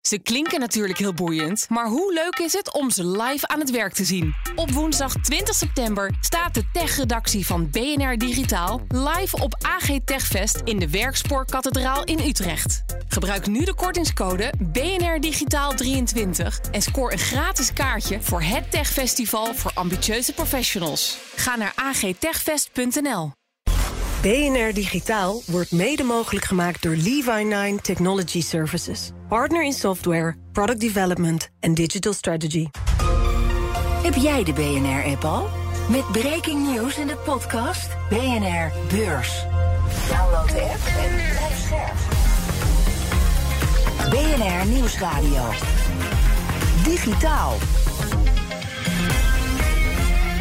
Ze klinken natuurlijk heel boeiend, maar hoe leuk is het om ze live aan het werk te zien? Op woensdag 20 september staat de tech-redactie van BNR Digitaal live op AG Techfest in de Werkspoorkathedraal in Utrecht. Gebruik nu de kortingscode BNR Digitaal 23 en scoor een gratis kaartje voor het techfestival voor ambitieuze professionals. Ga naar agtechfest.nl. BNR Digitaal wordt mede mogelijk gemaakt door Levi9 Technology Services. Partner in software, product development en digital strategy. Heb jij de BNR-app al? Met breaking news in de podcast BNR Beurs. Download de app en blijf scherp. BNR Nieuwsradio. Digitaal.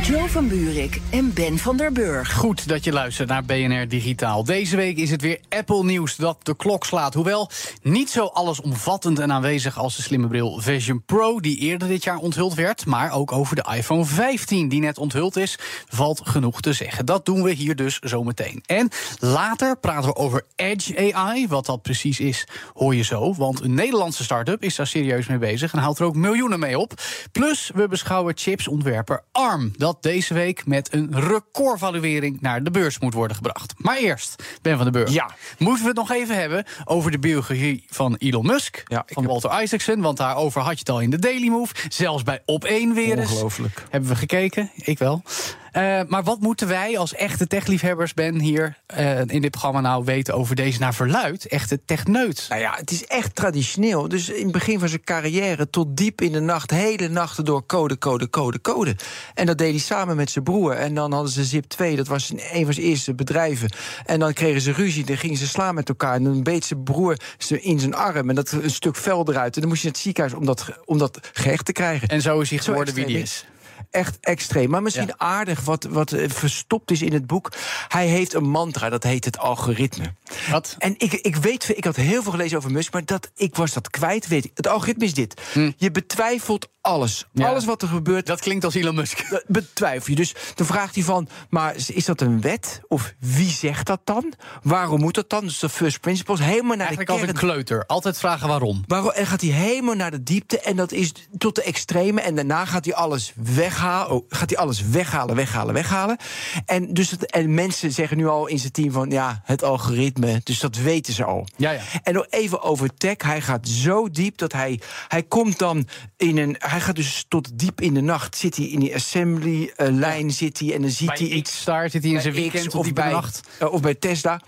Joe van Buurik en Ben van der Burg. Goed dat je luistert naar BNR Digitaal. Deze week is het weer Apple nieuws dat de klok slaat. Hoewel niet zo allesomvattend en aanwezig als de slimme bril Vision Pro... die eerder dit jaar onthuld werd. Maar ook over de iPhone 15 die net onthuld is, valt genoeg te zeggen. Dat doen we hier dus zometeen. En later praten we over Edge AI. Wat dat precies is, hoor je zo. Want een Nederlandse start-up is daar serieus mee bezig... en haalt er ook miljoenen mee op. Plus, we beschouwen chipsontwerper ARM... dat deze week met een recordvaluering naar de beurs moet worden gebracht. Maar eerst, Ben van den Burg. Ja. Moeten we het nog even hebben over de biografie van Elon Musk? Ja, van heb- Walter Isaacson, want daarover had je het al in de Daily Move. Zelfs bij Op 1 weer eens. Ongelooflijk. Hebben we gekeken, ik wel. Eh, maar wat moeten wij als echte techliefhebbers, Ben, hier eh, in dit programma nou weten over deze naar verluid echte techneut? Nou ja, het is echt traditioneel. Dus in het begin van zijn carrière tot diep in de nacht, hele nachten door code, code, code, code. En dat deed hij samen met zijn broer. En dan hadden ze Zip 2, dat was een van zijn eerste bedrijven. En dan kregen ze ruzie, dan gingen ze slaan met elkaar. En dan beet zijn broer ze in zijn arm en dat een stuk vel eruit. En dan moest je naar het ziekenhuis om dat, om dat gehecht te krijgen. En zo is hij geworden wie die extreem is. Echt extreem. Maar misschien Ja. aardig wat, wat eh, verstopt is in het boek. Hij heeft een mantra, dat heet het algoritme. Wat? En ik, ik weet, ik had heel veel gelezen over Musk, maar dat, ik was dat kwijt. Weet ik. Het algoritme is dit. Je betwijfelt alles. Ja. Alles wat er gebeurt, Dat klinkt als Elon Musk. betwijfel je. Dus dan vraagt hij van, maar is dat een wet? Of wie zegt dat dan? Waarom moet dat dan? Dus de first principles, helemaal naar Eigenlijk de als kern. een kleuter. Altijd vragen waarom. Waarom, en gaat hij helemaal naar de diepte en dat is tot de extreme. En daarna gaat hij alles weghalen. Oh, gaat hij alles weghalen, weghalen, weghalen. En, dus het, en mensen zeggen nu al in zijn team van ja, het algoritme. Dus dat weten ze al. Ja, ja. En nog even over tech. Hij gaat zo diep dat hij. Hij komt dan in een. Hij gaat dus tot diep in de nacht. Zit hij in die assembly eh, lijn zit hij en dan ziet Bij hij iets. X-Star zit hij in zijn weekend X of bij, nacht. eh, of bij Tesla.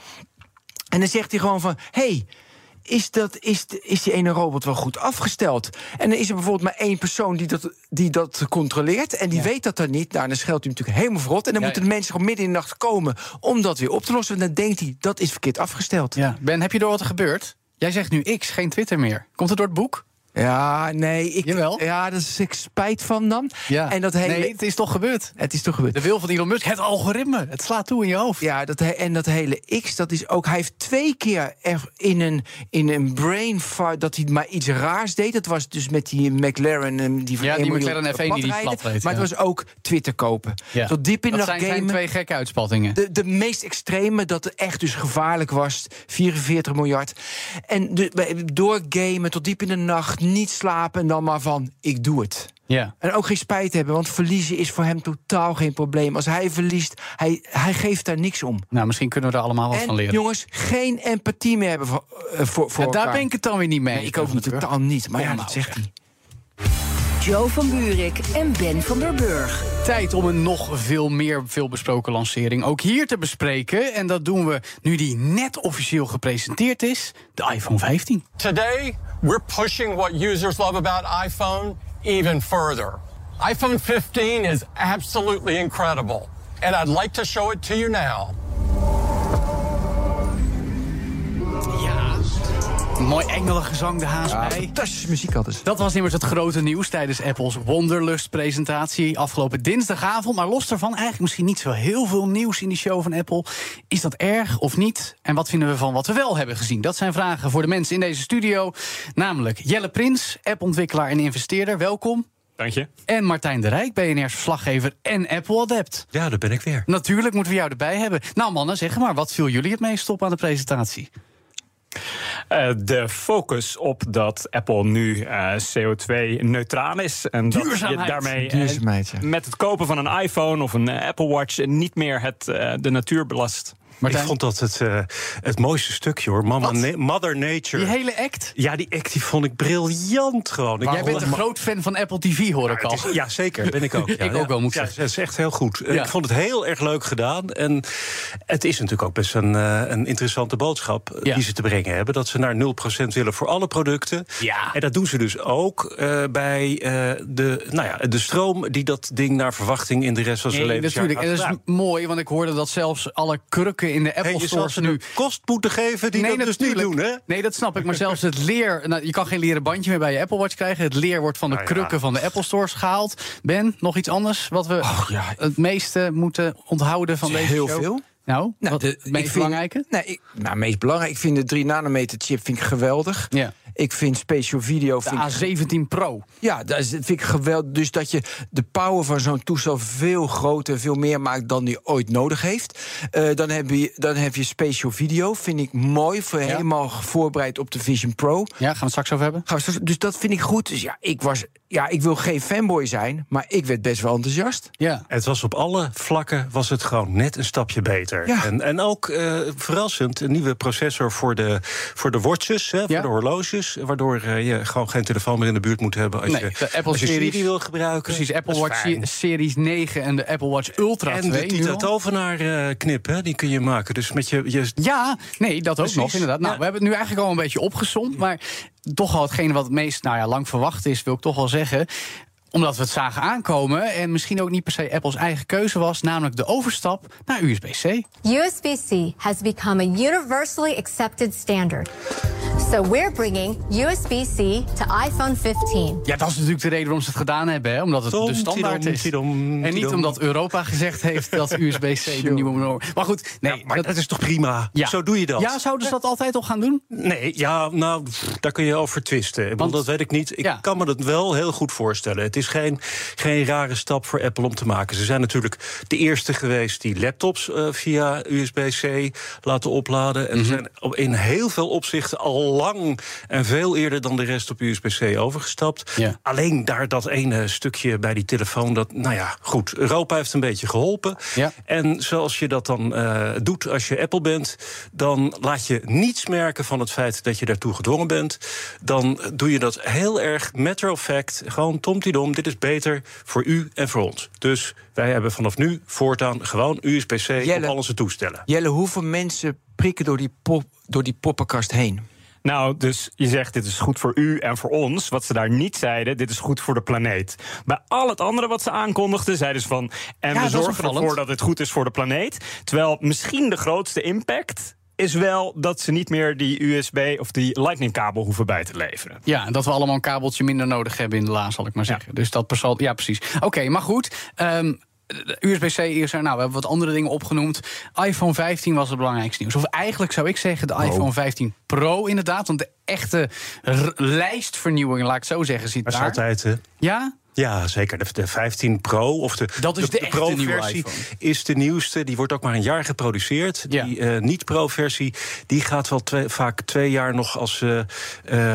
En dan zegt hij gewoon van... hey, is, dat, is, is die ene robot wel goed afgesteld? En dan is er bijvoorbeeld maar één persoon die dat, die dat controleert... en die weet dat dan niet. Nou, dan scheldt hij natuurlijk helemaal verrot. En dan Ja, moeten ja. de mensen gewoon midden in de nacht komen... om dat weer op te lossen. En dan denkt hij, dat is verkeerd afgesteld. Ja. Ben, heb je door wat er gebeurt? Jij zegt nu X, geen Twitter meer. Komt het door het boek? Ja, nee. Ik, Jawel. Ja, daar is ik spijt van dan. Ja. En dat hele... Nee, het is toch gebeurd. Het is toch gebeurd. De wil van Elon Musk, het algoritme. Het slaat toe in je hoofd. Ja, dat, en dat hele X, dat is ook. Hij heeft twee keer er in een, in een brain fart dat hij maar iets raars deed. Dat was dus met die McLaren. en Die van Ja, die 1 miljoen McLaren F1 die die plat reed, Maar ja. het was ook Twitter kopen. Ja. Tot diep in de dat nacht zijn, zijn gamen. twee gekke uitspattingen. De, de meest extreme, dat het echt dus gevaarlijk was. 44 miljard. En de, door gamen tot diep in de nacht, niet slapen en dan maar van, ik doe het. Ja. En ook geen spijt hebben, want verliezen is voor hem totaal geen probleem. Als hij verliest, hij, hij geeft daar niks om. Nou, misschien kunnen we er allemaal wat van En leren. jongens, geen empathie meer hebben voor, eh, voor, voor Ja, daar ben ik het dan weer niet mee. Nee, ik ook niet, totaal niet. Maar ja, dat zegt zeg. hij. Joe van Buurik en Ben van der Burg. Tijd om een nog veel meer veelbesproken lancering ook hier te bespreken. En dat doen we nu die net officieel gepresenteerd is, de iPhone 15. Today, we're pushing what users love about iPhone even further. iPhone 15 is absolutely incredible, and I'd like to show it to you now. Mooi engelengezang de haas bij. Fantastische muziek hadden ze. Dat was immers het grote nieuws tijdens Apple's Wonderlust-presentatie afgelopen dinsdagavond. Maar los daarvan eigenlijk misschien niet zo heel veel nieuws in die show van Apple. Is dat erg of niet? En wat vinden we van wat we wel hebben gezien? Dat zijn vragen voor de mensen in deze studio. Namelijk Jelle Prins, appontwikkelaar en investeerder. Welkom. Dank je. En Martijn de Rijk, BNR's verslaggever en Apple-adept. Ja, daar ben ik weer. Natuurlijk moeten we jou erbij hebben. Nou mannen, zeg maar, wat viel jullie het meest op aan de presentatie? Uh, de focus op dat Apple nu uh, CO2-neutraal is. En dat je daarmee Duurzaamheid, ja. met het kopen van een iPhone of een Apple Watch niet meer het, de natuur belast. Martijn? Ik vond dat het, uh, het mooiste stukje hoor. Mama na Mother Nature. Die hele act? Ja, die act die vond ik briljant gewoon. Jij bent een groot fan van Apple TV, hoor ik al. Is, ja, zeker. Ben ik ook. Ja, ik ook wel, moet ja, zeggen. Het is echt heel goed. Ik vond het heel erg leuk gedaan. En het is natuurlijk ook best een, uh, een interessante boodschap die ze te brengen hebben. Dat ze naar 0% willen voor alle producten. Ja. En dat doen ze dus ook uh, bij de, nou ja, de stroom die dat ding naar verwachting in de rest van zijn nee, leven. Natuurlijk. En dat is mooi, want ik hoorde dat zelfs alle in de Apple hey, nu kost moeten geven die nee, dat dus niet doen, hè? Nee, dat snap ik. Maar zelfs het leer... Nou, je kan geen leren bandje meer bij je Apple Watch krijgen. Het leer wordt van de Nou krukken van de Apple Stores gehaald. Ben, nog iets anders wat we Oh, ja. het meeste moeten onthouden van deze Heel show? veel. Nou, Nou, wat de, het meest belangrijke? Nee, ik, nou, meest belangrijk. Ik vind de 3 nanometer chip vind ik geweldig. Ja. Ik vind spatial video. De Vind ik, A17 Pro. ja, dat vind ik geweldig. Dus dat je de power van zo'n toestel veel groter, veel meer maakt dan die ooit nodig heeft. Eh, dan, heb je, dan heb je spatial video. Vind ik mooi. Voor helemaal voorbereid op de Vision Pro. Ja, gaan we het straks over hebben? Gaan we straks- Dus dat vind ik goed. Dus ja, ik was. Ja, ik wil geen fanboy zijn, maar ik werd best wel enthousiast. Ja. Het was op alle vlakken was het gewoon net een stapje beter. Ja. En, en ook eh, verrassend, een nieuwe processor voor de, voor de watches, hè, voor Ja. de horloges. Waardoor eh, je gewoon geen telefoon meer in de buurt moet hebben als Nee, je, de Apple als je series- Siri wil gebruiken. Precies, Apple Watch fijn. Series 9 en de Apple Watch Ultra En 2. de nu Tita al. Tovenaar eh, knip, hè, die kun je maken. Dus met je, je Ja, nee, dat ook Precies. nog, inderdaad. Nou, Ja. we hebben het nu eigenlijk al een beetje opgezond. Maar toch al hetgene wat het meest nou ja, lang verwacht is, wil ik toch wel zeggen omdat we het zagen aankomen en misschien ook niet per se Apples eigen keuze was, namelijk de overstap naar USB-C. USB-C has become a universally accepted standard. So we're bringing USB-C to iPhone 15. Ja, dat is natuurlijk de reden waarom ze het gedaan hebben, hè? omdat het Tom, de standaard tidom, is. tidom, en niet omdat Europa gezegd heeft dat USB-C de nieuwe norm Maar goed, nee, Ja, maar dat, is toch prima? ja. Zo doe je dat. Ja, zouden ze dat altijd al gaan doen? Nee, ja, nou, daar kun je over twisten. Want- dat weet ik niet. Ik Ja. kan me dat wel heel goed voorstellen. Het is geen, geen rare stap voor Apple om te maken. Ze zijn natuurlijk de eerste geweest die laptops eh, via USB-C laten opladen. Mhm. En ze zijn op- in heel veel opzichten al lang en veel eerder dan de rest op USB-C overgestapt. Ja. Alleen daar dat ene stukje bij die telefoon, dat, nou ja, goed. Europa heeft een beetje geholpen. Ja. En zoals je dat dan eh, doet als je Apple bent, dan laat je niets merken van het feit dat je daartoe gedwongen bent. Dan doe je dat heel erg matter of fact. Gewoon tomtidom, dit is beter voor u en voor ons. Dus wij hebben vanaf nu voortaan gewoon USB-C op al onze toestellen. Jelle, hoeveel mensen prikken door die, pop, door die poppenkast heen? Nou, dus je zegt dit is goed voor u en voor ons. Wat ze daar niet zeiden, dit is goed voor de planeet. Bij al het andere wat ze aankondigden, zeiden ze van... en Ja, we zorgen ervoor dat het goed is voor de planeet. Terwijl misschien de grootste impact is wel dat ze niet meer die USB of die Lightning-kabel hoeven bij te leveren. Ja, en dat we allemaal een kabeltje minder nodig hebben in de la, zal ik maar zeggen. Dus dat persoon, ja, precies. Oké, maar goed. ehm, USB-C is er. Nou, we hebben wat andere dingen opgenoemd. iPhone 15 was het belangrijkste nieuws. Of eigenlijk zou ik zeggen de iPhone 15 Pro inderdaad. Want de echte lijstvernieuwing, laat ik het zo zeggen, zit Dat is daar. altijd, hè? Ja? Ja, zeker. De, de 15 Pro of de, Dat is de nieuwe Pro-versie is de nieuwste. Die wordt ook maar een jaar geproduceerd. Ja. Die eh, niet-Pro-versie die gaat wel twee- vaak twee jaar nog als eh,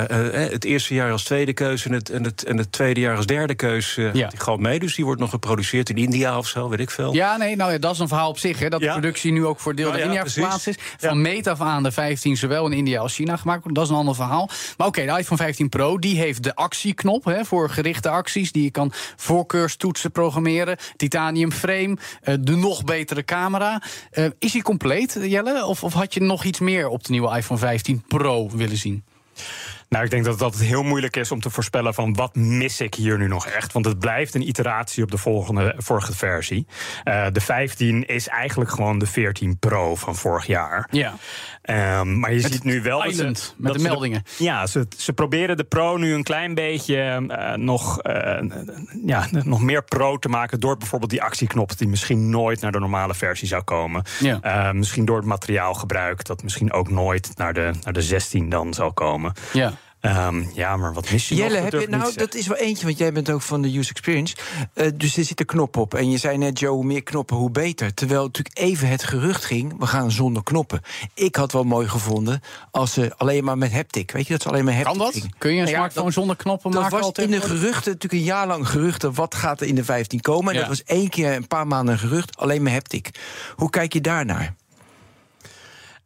eh, het eerste jaar als tweede keuze en het, en het, en het tweede jaar als derde keuze Ja. gewoon mee. Dus die wordt nog geproduceerd in India of zo, weet ik veel. Ja, nee, nou ja, dat is een verhaal op zich. Hè, dat Ja. de productie nu ook voor deel Nou in ja, India verplaatst is. Van meet af aan de 15 zowel in India als China gemaakt wordt. Dat is een ander verhaal. Maar oké, de iPhone 15 Pro die heeft de actieknop hè, voor gerichte acties. Die je kan voorkeurstoetsen programmeren. Titanium frame, eh, de nog betere camera. Eh, is hij compleet, Jelle? Of, of had je nog iets meer op de nieuwe iPhone 15 Pro willen zien? Nou, ik denk dat het altijd heel moeilijk is om te voorspellen van wat mis ik hier nu nog echt. Want het blijft een iteratie op de volgende, vorige versie. Eh, de 15 is eigenlijk gewoon de 14 Pro van vorig jaar. Ja. Ehm, maar je Met ziet nu wel dat ze- Island, met dat de meldingen. ja, ze, ze proberen de Pro nu een klein beetje eh, nog, eh, ja, nog meer Pro te maken... door bijvoorbeeld die actieknop die misschien nooit naar de normale versie zou komen. Ja. Misschien door het materiaalgebruik dat misschien ook nooit naar de, naar de 16 dan zal komen. Ja. Ehm, ja, maar wat mis je Jelle, nog? heb je, nou, dat is wel eentje, want jij bent ook van de user experience. Eh, dus er zit een knop op. En je zei net, Joe, hoe meer knoppen, hoe beter. Terwijl natuurlijk even het gerucht ging, we gaan zonder knoppen. Ik had wel mooi gevonden als ze alleen maar met haptic. Weet je, dat ze alleen maar haptic Kan dat? Kun je een Nou ja, smartphone dat- zonder knoppen Dat maken? was al in de geruchten, natuurlijk een jaar lang geruchten... wat gaat er in de 15 komen. En Ja. dat was één keer, een paar maanden een gerucht, alleen maar haptic. Hoe kijk je daarnaar?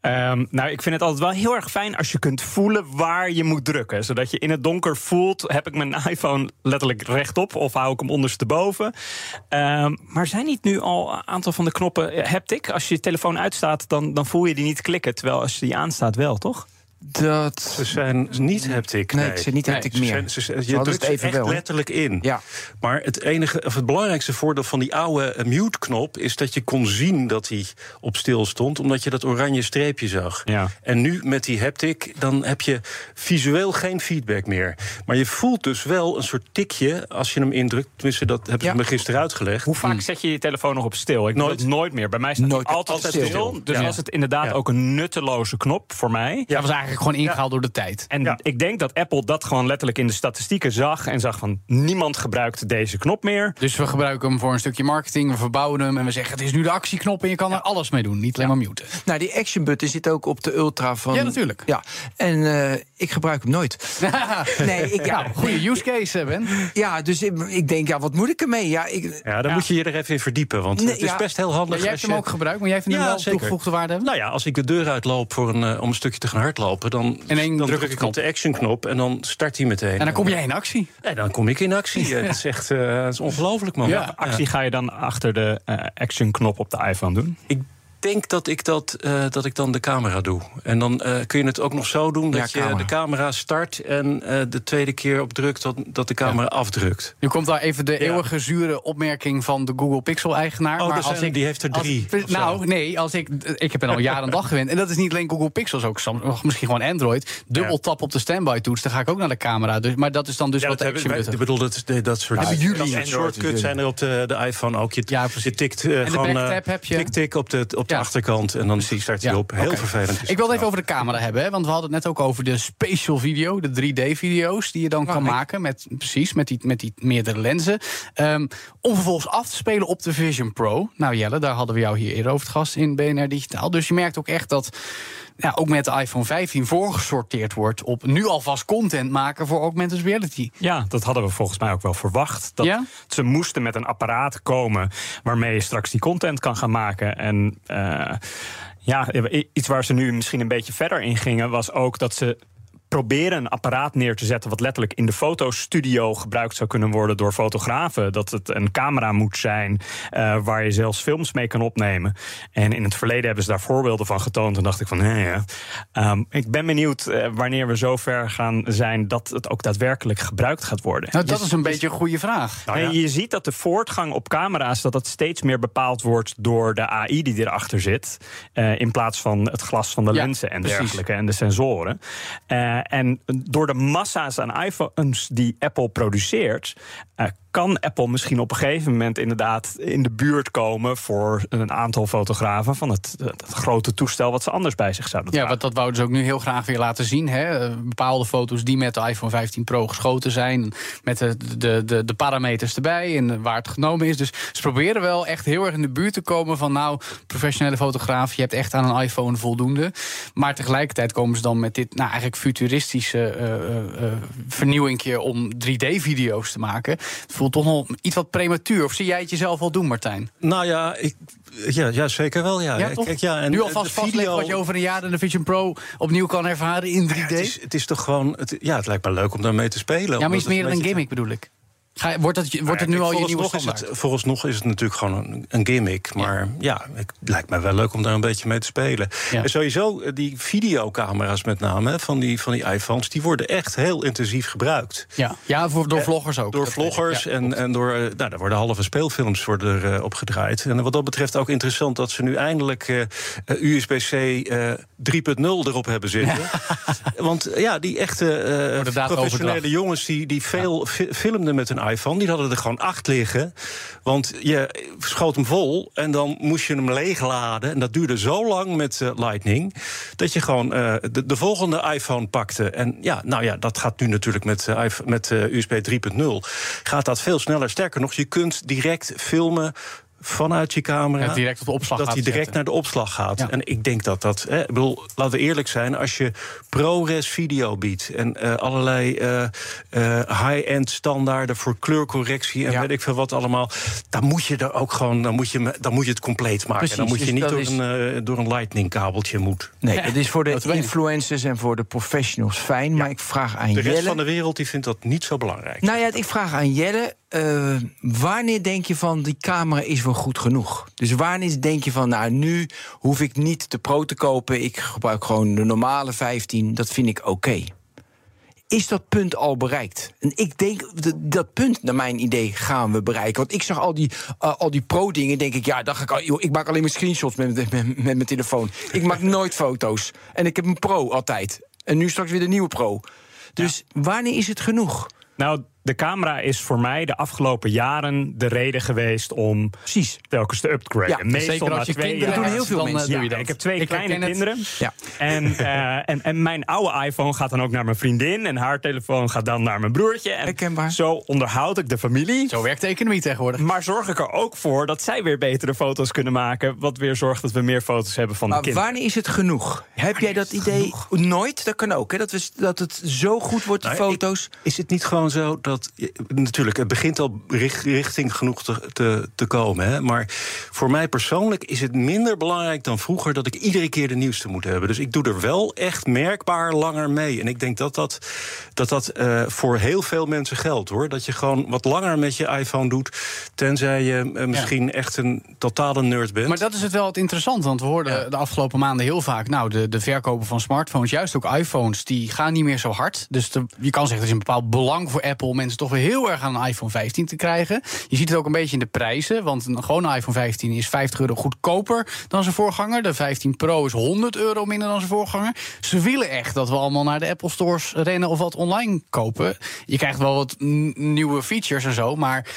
Ehm, nou, ik vind het altijd wel heel erg fijn als je kunt voelen waar je moet drukken. Zodat je in het donker voelt, heb ik mijn iPhone letterlijk rechtop... of hou ik hem ondersteboven. Ehm maar zijn niet nu al een aantal van de knoppen eh, haptic? Als je je telefoon uitstaat, dan, dan voel je die niet klikken. Terwijl als je die aanstaat wel, toch? Dat... Ze zijn niet haptic. Nee, ze zijn niet haptic ze meer. zijn- ze- ze- Ze je drukt het ze even echt wel, hè? letterlijk in. Ja. Maar het enige, of het belangrijkste voordeel van die oude eh, mute-knop is dat je kon zien dat hij op stil stond, omdat je dat oranje streepje zag. Ja. En nu met die haptic, dan heb je visueel geen feedback meer. Maar je voelt dus wel een soort tikje als je hem indrukt. Tenminste, dat heb Ja. je me gisteren uitgelegd. Hoe vaak zet je je telefoon nog op stil? Ik doe Nooit. dat nooit meer. Bij mij staat Nooit. altijd, Altijd stil. stil. Dus Ja. was het inderdaad Ja. ook een nutteloze knop voor mij. Dat was eigenlijk gewoon ingehaald door de tijd. En Ja. ik denk dat Apple dat gewoon letterlijk in de statistieken zag. En zag van niemand gebruikt deze knop meer. Dus we gebruiken hem voor een stukje marketing, we verbouwen hem en we zeggen het is nu de actieknop en je kan er alles mee doen, niet alleen maar muten. Nou, die action button zit ook op de Ultra van... Ja, natuurlijk. Ja, en eh, ik gebruik hem nooit. Nee, ik, ja, Nou, goede use case, Ben. ja, dus ik, ik denk, ja, wat moet ik ermee? Ja, ik, Ja, dan Ja. moet je je er even in verdiepen. Want Nee, het is ja. best heel handig. jij hebt als hem je- ook gebruikt, maar jij vindt hem wel zeker. toegevoegde waarde hebben? Nou ja, als ik de deur uitloop voor een, eh, om een stukje te gaan hardlopen, dan, En één dan druk op druk de ik op de action-knop en dan start hij meteen. En dan kom jij in actie. En dan kom ik in actie. Eh, Dat is echt eh, dat is ongelooflijk, man. Ja. Actie ga je dan achter de eh, action-knop op de iPhone doen. Ik denk dat ik, dat, eh, dat ik dan de camera doe. En dan eh, kun je het ook nog zo doen dat Ja, je camera. de camera start en eh, de tweede keer op drukt dat, dat de camera afdrukt. Nu komt daar even de Ja. eeuwige zure opmerking van de Google Pixel-eigenaar. Oh, maar als zijn- ik, die heeft er drie, nou, nee, als ik, ik heb er al jaren en dag gewend. En dat is niet alleen Google Pixels, ook Sam- misschien gewoon Android. Dubbel tap op de standby-toets, dan ga ik ook naar de camera. Dus, maar dat is dan dus wat hebben, wij- ik bedoel, dat, dat soort, Hebben jullie dat soort zijn er op de, de iPhone ook. Je, Ja, precies. je tikt de gewoon backtap heb je. tik-tik op de, op de achterkant en dan start hij op. Heel vervelend. Ik wil het even over de camera hebben, hè, want we hadden het net ook over de spatial video, de 3D-video's die je dan kan maken met precies met die, met die meerdere lenzen, Ehm, om vervolgens af te spelen op de Vision Pro. Nou Jelle, daar hadden we jou hier eerder over het gast in BNR Digitaal. Dus je merkt ook echt dat ja, ook met de iPhone 15 voorgesorteerd wordt op nu alvast content maken voor augmented reality. Ja, dat hadden we volgens mij ook wel verwacht. Dat Ja? ze moesten met een apparaat komen waarmee je straks die content kan gaan maken. En eh, ja, iets waar ze nu misschien een beetje verder in gingen, was ook dat ze proberen een apparaat neer te zetten wat letterlijk in de fotostudio gebruikt zou kunnen worden door fotografen. Dat het een camera moet zijn eh, waar je zelfs films mee kan opnemen. En in het verleden hebben ze daar voorbeelden van getoond. En dacht ik van, nee, ja. Ehm, ik ben benieuwd eh, wanneer we zo ver gaan zijn dat het ook daadwerkelijk gebruikt gaat worden. Nou, dat Je- is een beetje een goede vraag. Nee, Je ziet dat de voortgang op camera's dat dat steeds meer bepaald wordt door de AI die erachter zit. eh, in plaats van het glas van de Ja, lenzen en precies. dergelijke en de sensoren. Eh, en door de massa's aan iPhones die Apple produceert. Eh, kan Apple misschien op een gegeven moment inderdaad in de buurt komen voor een aantal fotografen van het, het grote toestel wat ze anders bij zich zouden Ja, dragen. want dat wouden ze ook nu heel graag weer laten zien. Hè? Eh, Bepaalde foto's die met de iPhone 15 Pro geschoten zijn. Met de, de, de, de parameters erbij en waar het genomen is. Dus ze proberen wel echt heel erg in de buurt te komen van... nou, professionele fotograaf, je hebt echt aan een iPhone voldoende. Maar tegelijkertijd komen ze dan met dit nou, eigenlijk futuristische eh eh, eh, vernieuwingje... om 3D-video's te maken. Voelt toch nog iets wat prematuur. Of zie jij het jezelf al doen, Martijn? Nou ja, ik, ja, ja zeker wel. Ja. Kijk, ja, en nu de alvast vastleggen video- wat je over een jaar in de Vision Pro opnieuw kan ervaren in 3D? Ja, het, is, het is toch gewoon. Het, ja, het lijkt me leuk om daarmee te spelen. Ja, maar het meer een dan een gimmick bedoel ik? Ga, wordt het, wordt het nu al je nieuwe standaard? Is het, vooralsnog is het natuurlijk gewoon een, een gimmick. Maar ja, het lijkt me wel leuk om daar een beetje mee te spelen. Ja. En sowieso, eh, die videocamera's met name van, die, van die iPhones... die worden echt heel intensief gebruikt. Ja, ja voor, door vloggers ook. Door vloggers en, en door. eh, Nou, daar worden halve speelfilms worden er, eh, op gedraaid. En wat dat betreft ook interessant dat ze nu eindelijk eh, eh, USB-C eh 3.0 erop hebben zitten. Want eh, ja, die echte eh, professionele overdracht. jongens die, die veel fi- filmden met iPhone. Die hadden er gewoon acht liggen. Want je schoot hem vol en dan moest je hem leegladen. En dat duurde zo lang met uh, Lightning... dat je gewoon de, de, volgende iPhone pakte. En ja, nou ja, dat gaat nu natuurlijk met, uh, met USB 3.0. Gaat dat veel sneller. Sterker nog, je kunt direct filmen vanuit je camera. Ja, direct op de opslag dat gaat hij direct zetten. naar de opslag gaat. Ja. En ik denk dat dat. Hè, ik bedoel, laten we eerlijk zijn. Als je ProRes video biedt. en uh, allerlei uh, uh, high-end standaarden voor kleurcorrectie. en Ja. weet ik veel wat allemaal. dan moet je er ook gewoon. dan moet je, dan moet je het compleet maken. Precies, dan moet je dus niet dat door, is- een, uh, door een lightning-kabeltje moet. Nee, dat is voor de influencers en voor de professionals fijn. Maar ik vraag aan De rest Jelle. van de wereld die vindt dat niet zo belangrijk. Nou ja, ik vraag aan Jelle. Eh, wanneer denk je van die camera is wel goed genoeg? Dus wanneer denk je van, nou nu hoef ik niet de Pro te kopen. Ik gebruik gewoon de normale 15. Dat vind ik oké. Is dat punt al bereikt? En ik denk dat, dat punt, naar mijn idee, gaan we bereiken. Want ik zag al die, uh, al die pro-dingen, denk ik, ja, ga ik, al, joh, ik maak alleen maar screenshots met, met, met, met mijn telefoon. Ik maak nooit foto's. En ik heb een pro altijd. En nu straks weer de nieuwe pro. Dus wanneer is het genoeg? Nou, de camera is voor mij de afgelopen jaren de reden geweest om Precies. telkens te upgraden. Ja, Meestal Zeker als je twee kinderen jaar. doen heel veel dan, mensen. doe Ja, je dat. ik heb twee Ik kleine kinderen. Ja. En, eh, en, en mijn oude iPhone gaat dan ook naar mijn vriendin. En haar telefoon gaat dan naar mijn broertje. En Herkenbaar. zo onderhoud ik de familie. Zo werkt de economie tegenwoordig. Maar zorg ik er ook voor dat zij weer betere foto's kunnen maken. Wat weer zorgt dat we meer foto's hebben van de Maar kinderen. wanneer is het genoeg? Heb jij dat idee nooit? Dat kan ook, hè? Dat, we, dat het zo goed wordt, de Nou, foto's. ik- is het niet gewoon zo dat. Natuurlijk, het begint al richt- richting genoeg te, te, te komen. Hè? Maar voor mij persoonlijk is het minder belangrijk dan vroeger dat ik iedere keer de nieuwste moet hebben. Dus ik doe er wel echt merkbaar langer mee. En ik denk dat dat, dat, dat eh, voor heel veel mensen geldt hoor. Dat je gewoon wat langer met je iPhone doet. Tenzij je eh, misschien echt een totale nerd bent. Maar dat is het wel het interessant, want we hoorden de afgelopen maanden heel vaak... nou, de, de verkopen van smartphones, juist ook iPhones, die gaan niet meer zo hard. Dus de- je kan zeggen, er is een bepaald belang voor Apple... mensen toch weer heel erg aan een iPhone 15 te krijgen. Je ziet het ook een beetje in de prijzen, want een gewone iPhone 15 is 50 euro goedkoper dan zijn voorganger. De 15 Pro is 100 euro minder dan zijn voorganger. Ze willen echt dat we allemaal naar de Apple stores rennen of wat online kopen. Je krijgt wel wat nieuwe features en zo, maar...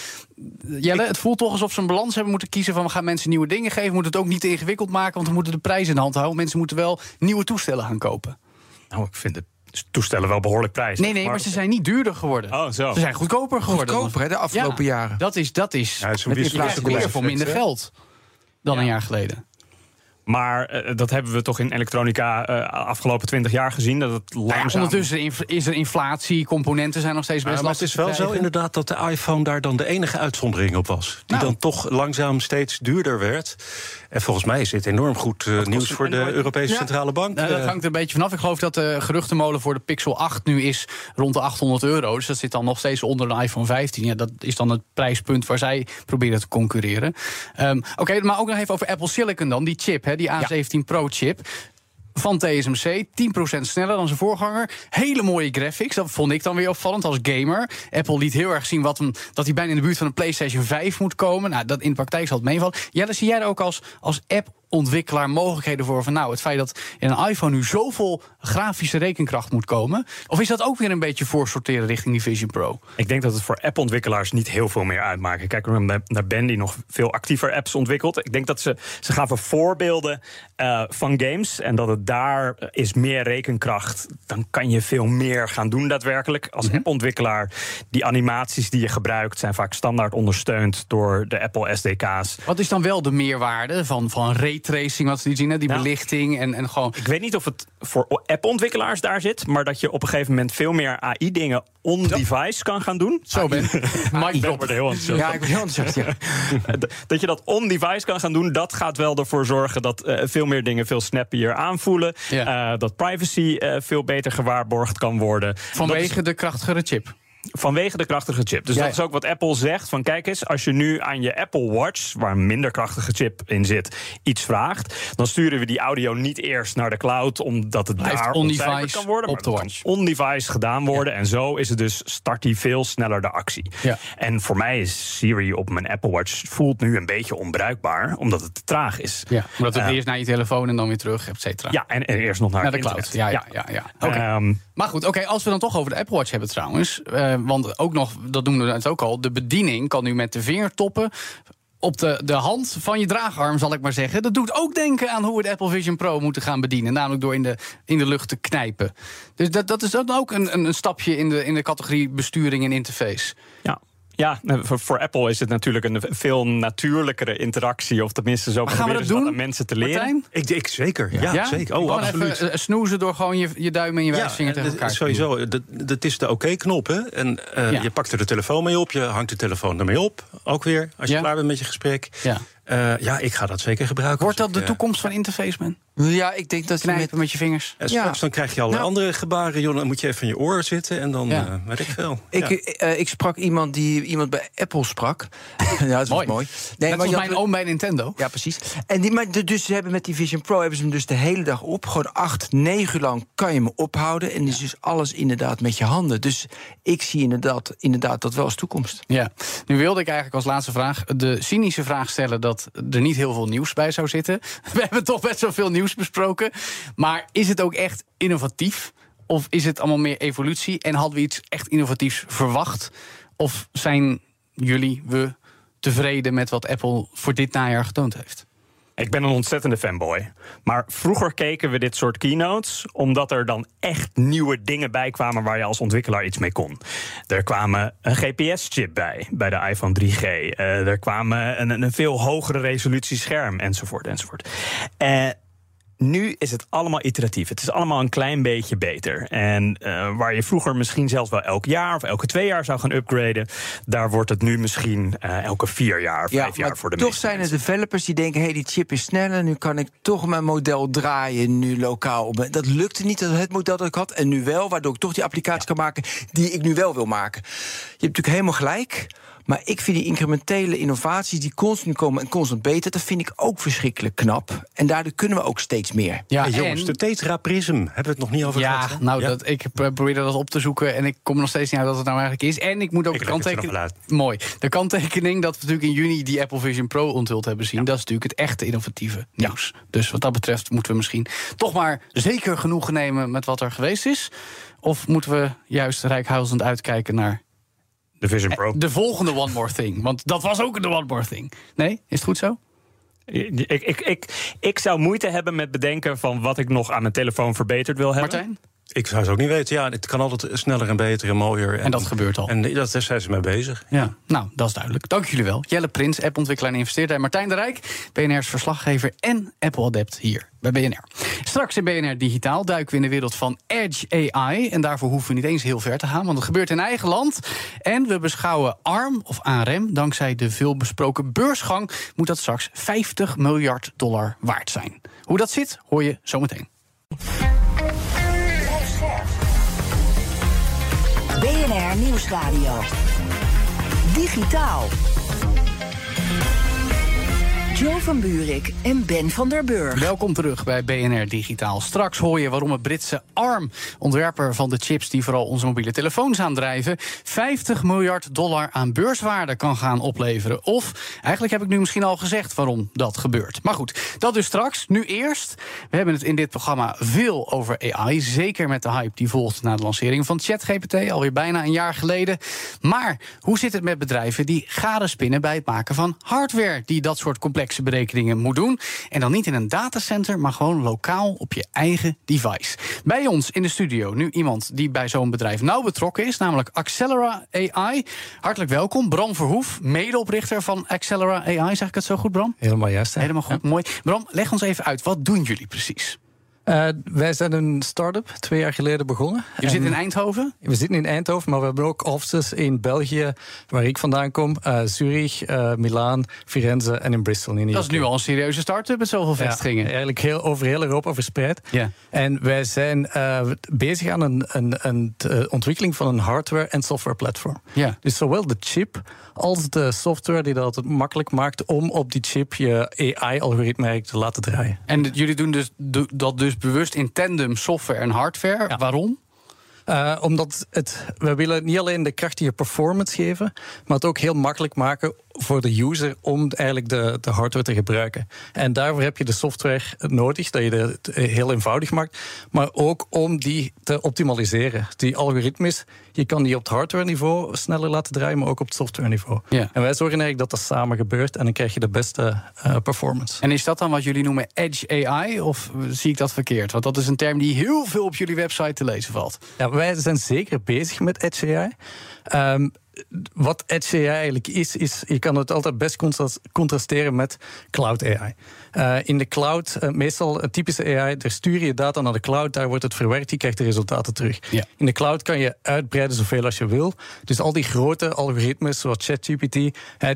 Jelle, het voelt toch alsof ze een balans hebben moeten kiezen van we gaan mensen nieuwe dingen geven. We moeten het ook niet te ingewikkeld maken, want we moeten de prijs in de hand houden. Mensen moeten wel nieuwe toestellen gaan kopen. Nou, ik vind de toestellen wel behoorlijk prijzig. Nee, nee, maar ze zijn niet duurder geworden. Oh, zo. Ze zijn goedkoper geworden. Goedkoper, hè, de afgelopen Ja, jaren. Dat is, dat is. Ja, het is een met inflatie meer voor minder geld dan een jaar geleden. Maar eh, dat hebben we toch in elektronica eh, afgelopen twintig jaar gezien. Dat het Nou ja, langzaam... ondertussen inf- is er inflatie, componenten zijn nog steeds best Ja, maar het lastig is wel zo inderdaad dat de iPhone daar dan de enige uitzondering op was. Die Nou. dan toch langzaam steeds duurder werd. En volgens mij is dit enorm goed eh, nieuws voor de Europese Ja. Centrale Bank. Nou, dat hangt er een beetje vanaf. Ik geloof dat de geruchtenmolen voor de Pixel 8 nu is rond de 800 euro. Dus dat zit dan nog steeds onder de iPhone 15. Ja, dat is dan het prijspunt waar zij proberen te concurreren. Ehm, Oké, maar ook nog even over Apple Silicon dan. Die chip, hè, die A17 Pro chip van TSMC. 10% sneller dan zijn voorganger. Hele mooie graphics. Dat vond ik dan weer opvallend als gamer. Apple liet heel erg zien wat hem, dat hij bijna in de buurt van een PlayStation 5 moet komen. Nou, dat in de praktijk zal het meevallen. Ja, dan zie jij er ook als, als app-ontwikkelaar mogelijkheden voor. Van nou, het feit dat in een iPhone nu zoveel grafische rekenkracht moet komen. Of is dat ook weer een beetje voorsorteren richting die Vision Pro? Ik denk dat het voor app-ontwikkelaars niet heel veel meer uitmaakt. Kijk naar, naar Ben die nog veel actiever apps ontwikkelt. Ik denk dat ze, ze gaven voorbeelden eh, van games. En dat het daar is meer rekenkracht. Dan kan je veel meer gaan doen daadwerkelijk. Als appontwikkelaar, die animaties die je gebruikt... zijn vaak standaard ondersteund door de Apple SDK's. Wat is dan wel de meerwaarde van, van raytracing, wat ze die zien, hè? die Nou, belichting en, en gewoon... Ik weet niet of het voor appontwikkelaars daar zit... maar dat je op een gegeven moment veel meer AI-dingen on-device kan gaan doen. Zo ben Mike Ik er heel enthousiast Ja, ik ben heel enthousiast. Ja. dat je dat on-device kan gaan doen, dat gaat wel ervoor zorgen dat eh, veel meer dingen veel snappier aanvoelen. Ja. Eh, dat privacy eh, veel beter gewaarborgd kan worden. Vanwege de krachtigere chip. Vanwege de krachtige chip. Dus Ja, dat is ook wat Apple zegt. Van kijk eens, als je nu aan je Apple Watch, waar een minder krachtige chip in zit, iets vraagt, dan sturen we die audio niet eerst naar de cloud, omdat het Blijft daar on-device kan worden. op de watch. On-device gedaan worden. En zo is het dus start die veel sneller de actie. Ja. En voor mij is Siri op mijn Apple Watch voelt nu een beetje onbruikbaar, omdat het te traag is. Ja, omdat het Eh, eerst naar je telefoon en dan weer terug, et cetera. Ja, en, en eerst nog naar, Naar de cloud. Ja, ja, ja. Ehm, Maar goed, oké, als we dan toch over de Apple Watch hebben trouwens. Eh, want ook nog, dat noemden we het ook al, de bediening kan nu met de vingertoppen op de, de hand van je draagarm, zal ik maar zeggen. Dat doet ook denken aan hoe we de Apple Vision Pro moeten gaan bedienen. Namelijk door in de, in de lucht te knijpen. Dus dat, dat is dan ook een, een, een stapje in de, in de categorie besturing en interface. Ja. Voor, voor Apple is het natuurlijk een veel natuurlijkere interactie. Of tenminste, zo gaan we proberen dat doen? aan mensen te leren. Martijn? Ik, ik zeker, ja, zeker. Oh, absoluut. even eh, snoezen door gewoon je, je duim en je wijsvinger tegen dat- elkaar te sowieso. Dat, is de oké-knop. hè en eh, Ja. je pakt er de telefoon mee op, je hangt de telefoon ermee op. Ook weer, als je Ja. klaar bent met je gesprek. Ja. Eh, ja, ik ga dat zeker gebruiken. Wordt dat de ik, eh, toekomst van interface, man? Ja, ik denk dat je met... met je vingers. En straks Ja. dan krijg je al Nou. andere gebaren, joh. Dan moet je even in je oor zitten en dan Ja. eh, weet ik veel. Ik, eh, ik sprak iemand die iemand bij Apple sprak. ja, dat was Mooi. mooi. Net maar als je mijn had- oom bij Nintendo. Ja, precies. En die, maar de- dus ze hebben met die Vision Pro hebben ze hem dus de hele dag op. Gewoon acht, negen uur lang kan je hem ophouden. En is dus alles inderdaad met je handen. Dus ik zie inderdaad, inderdaad dat wel als toekomst. Ja, nu wilde ik eigenlijk als laatste vraag de cynische vraag stellen dat er niet heel veel nieuws bij zou zitten. We hebben toch best wel veel nieuws besproken. Maar is het ook echt innovatief? Of is het allemaal meer evolutie? En hadden we iets echt innovatiefs verwacht? Of zijn jullie, we, tevreden met wat Apple voor dit najaar getoond heeft? Ik ben een ontzettende fanboy. Maar vroeger keken we dit soort keynotes omdat er dan echt nieuwe dingen bij kwamen waar je als ontwikkelaar iets mee kon. Er kwamen een GPS-chip bij, bij de iPhone 3G. Eh, er kwamen een, een veel hogere resolutie scherm, enzovoort, enzovoort. Eh, nu is het allemaal iteratief. Het is allemaal een klein beetje beter. En eh, waar je vroeger misschien zelfs wel elk jaar of elke twee jaar zou gaan upgraden, daar wordt het nu misschien eh, elke vier jaar, vijf jaar voor de toch meeste zijn er developers die denken... hé, hey, die chip is sneller, nu kan ik toch mijn model draaien... nu lokaal. Dat lukte niet, dat het model dat ik had. En nu wel, waardoor ik toch die applicatie kan maken... die ik nu wel wil maken. Je hebt natuurlijk helemaal gelijk... Maar ik vind die incrementele innovaties die constant komen en constant beter, dat vind ik ook verschrikkelijk knap. En daardoor kunnen we ook steeds meer. Ja, Hey, jongens, en- de Tetra Prism, hebben we het nog niet over Ja, gehad? hè? nou, Ja? Dat, ik pro- probeerde dat op te zoeken en ik kom er nog steeds niet uit wat het nou eigenlijk is. En ik moet ook Ik de kanttekening. Mooi. De kanttekening dat we natuurlijk in juni die Apple Vision Pro onthuld hebben zien. Dat is natuurlijk het echte innovatieve nieuws. Dus wat dat betreft moeten we misschien toch maar zeker genoegen nemen met wat er geweest is. Of moeten we juist rijkhuizend uitkijken naar De Vision Pro. de volgende One More Thing? Want dat was ook de One More Thing. Nee? Is het goed zo? Ik, ik, ik, ik zou moeite hebben met bedenken van wat ik nog aan mijn telefoon verbeterd wil hebben. Martijn? Ik zou het ook niet weten. Ja, het kan altijd sneller en beter en mooier. En dat gebeurt al. En dat, daar zijn ze mee bezig. Ja, nou, dat is duidelijk. Dank jullie wel. Jelle Prins, appontwikkelaar en investeerder. En Martijn de Rijk, BNR's verslaggever en Apple-adept hier bij BNR. Straks in BNR Digitaal duiken we in de wereld van Edge AI. En daarvoor hoeven we niet eens heel ver te gaan, want het gebeurt in eigen land. En we beschouwen ARM of ARM. Dankzij de veelbesproken beursgang moet dat straks 50 miljard dollar waard zijn. Hoe dat zit, hoor je zometeen. Nieuwsradio. Digitaal. Joe van Buurik en Ben van der Burg. Welkom terug bij BNR Digitaal. Straks hoor je waarom het Britse ARM, ontwerper van de chips die vooral onze mobiele telefoons aandrijven, 50 miljard dollar aan beurswaarde kan gaan opleveren. Of eigenlijk heb ik nu misschien al gezegd waarom dat gebeurt. Maar goed, dat dus straks. Nu eerst. We hebben het in dit programma veel over AI. Zeker met de hype die volgt na de lancering van ChatGPT, alweer bijna een jaar geleden. Maar hoe zit het met bedrijven die garen spinnen bij het maken van hardware die dat soort complexe berekeningen moet doen? En dan niet in een datacenter, maar gewoon lokaal op je eigen device. Bij ons in de studio nu iemand die bij zo'n bedrijf nauw betrokken is, namelijk Accelera AI. Hartelijk welkom, Bram Verhoef, medeoprichter van Accelera AI. Zeg ik het zo goed, Bram? Helemaal juist. hè? Helemaal goed, mooi. Bram, leg ons even uit, wat doen jullie precies? Eh, wij zijn een start-up, twee jaar geleden begonnen. Je zit in Eindhoven? We zitten in Eindhoven, maar we hebben ook offices in België, waar ik vandaan kom. eh, Zurich, eh Milaan, Firenze en in Bristol. In Dat is nu al een serieuze start-up met zoveel Ja, vestigingen. eigenlijk heel, over heel Europa verspreid. Ja. En wij zijn bezig aan een, een, een de ontwikkeling van een hardware- en softwareplatform. Ja. Dus zowel de chip als de software die dat het makkelijk maakt om op die chip je AI-algoritme te laten draaien. En jullie doen dus, dat dus bewust in tandem software en hardware. Waarom? Eh, omdat het, we willen niet alleen de krachtige performance geven, maar het ook heel makkelijk maken voor de user om eigenlijk de, de hardware te gebruiken. En daarvoor heb je de software nodig, dat je het heel eenvoudig maakt. Maar ook om die te optimaliseren. Die algoritmes, je kan die op het hardware niveau sneller laten draaien, maar ook op het software niveau. Ja. En wij zorgen eigenlijk dat dat samen gebeurt en dan krijg je de beste eh, performance. En is dat dan wat jullie noemen Edge AI? Of zie ik dat verkeerd? Want dat is een term die heel veel op jullie website te lezen valt. Ja, wij zijn zeker bezig met Edge AI. Ehm, wat Edge AI eigenlijk is, is je kan het altijd best contras- contrasteren met Cloud AI. Eh, in de cloud, eh, meestal een typische AI, daar stuur je data naar de cloud, daar wordt het verwerkt, je krijgt de resultaten terug. Ja. In de cloud kan je uitbreiden zoveel als je wil. Dus al die grote algoritmes, zoals ChatGPT,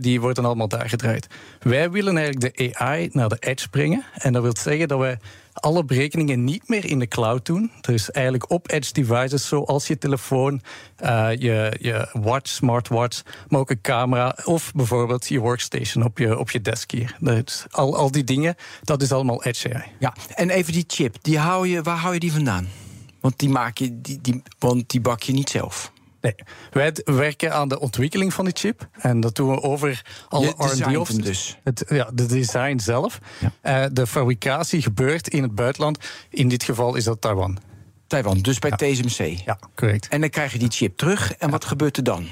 die worden allemaal daar gedraaid. Wij willen eigenlijk de AI naar de edge brengen. En dat wil zeggen dat wij alle berekeningen niet meer in de cloud doen. Dus eigenlijk op edge devices, zoals je telefoon, eh, je, je watch, smartwatch, maar ook een camera of bijvoorbeeld je workstation op je, op je desk hier. Al, al die dingen, dat is allemaal edge AI. Ja, en even die chip, die hou je, waar hou je die vandaan? Want die, maak je, die, die, want die bak je niet zelf. Nee, wij werken aan de ontwikkeling van die chip. En dat doen we over alle R&D-offices. dus. Het, ja, de design zelf. Eh, de fabricatie gebeurt in het buitenland. In dit geval is dat Taiwan. Taiwan, dus bij TSMC. Ja, correct. En dan krijg je die chip terug. En wat gebeurt er dan?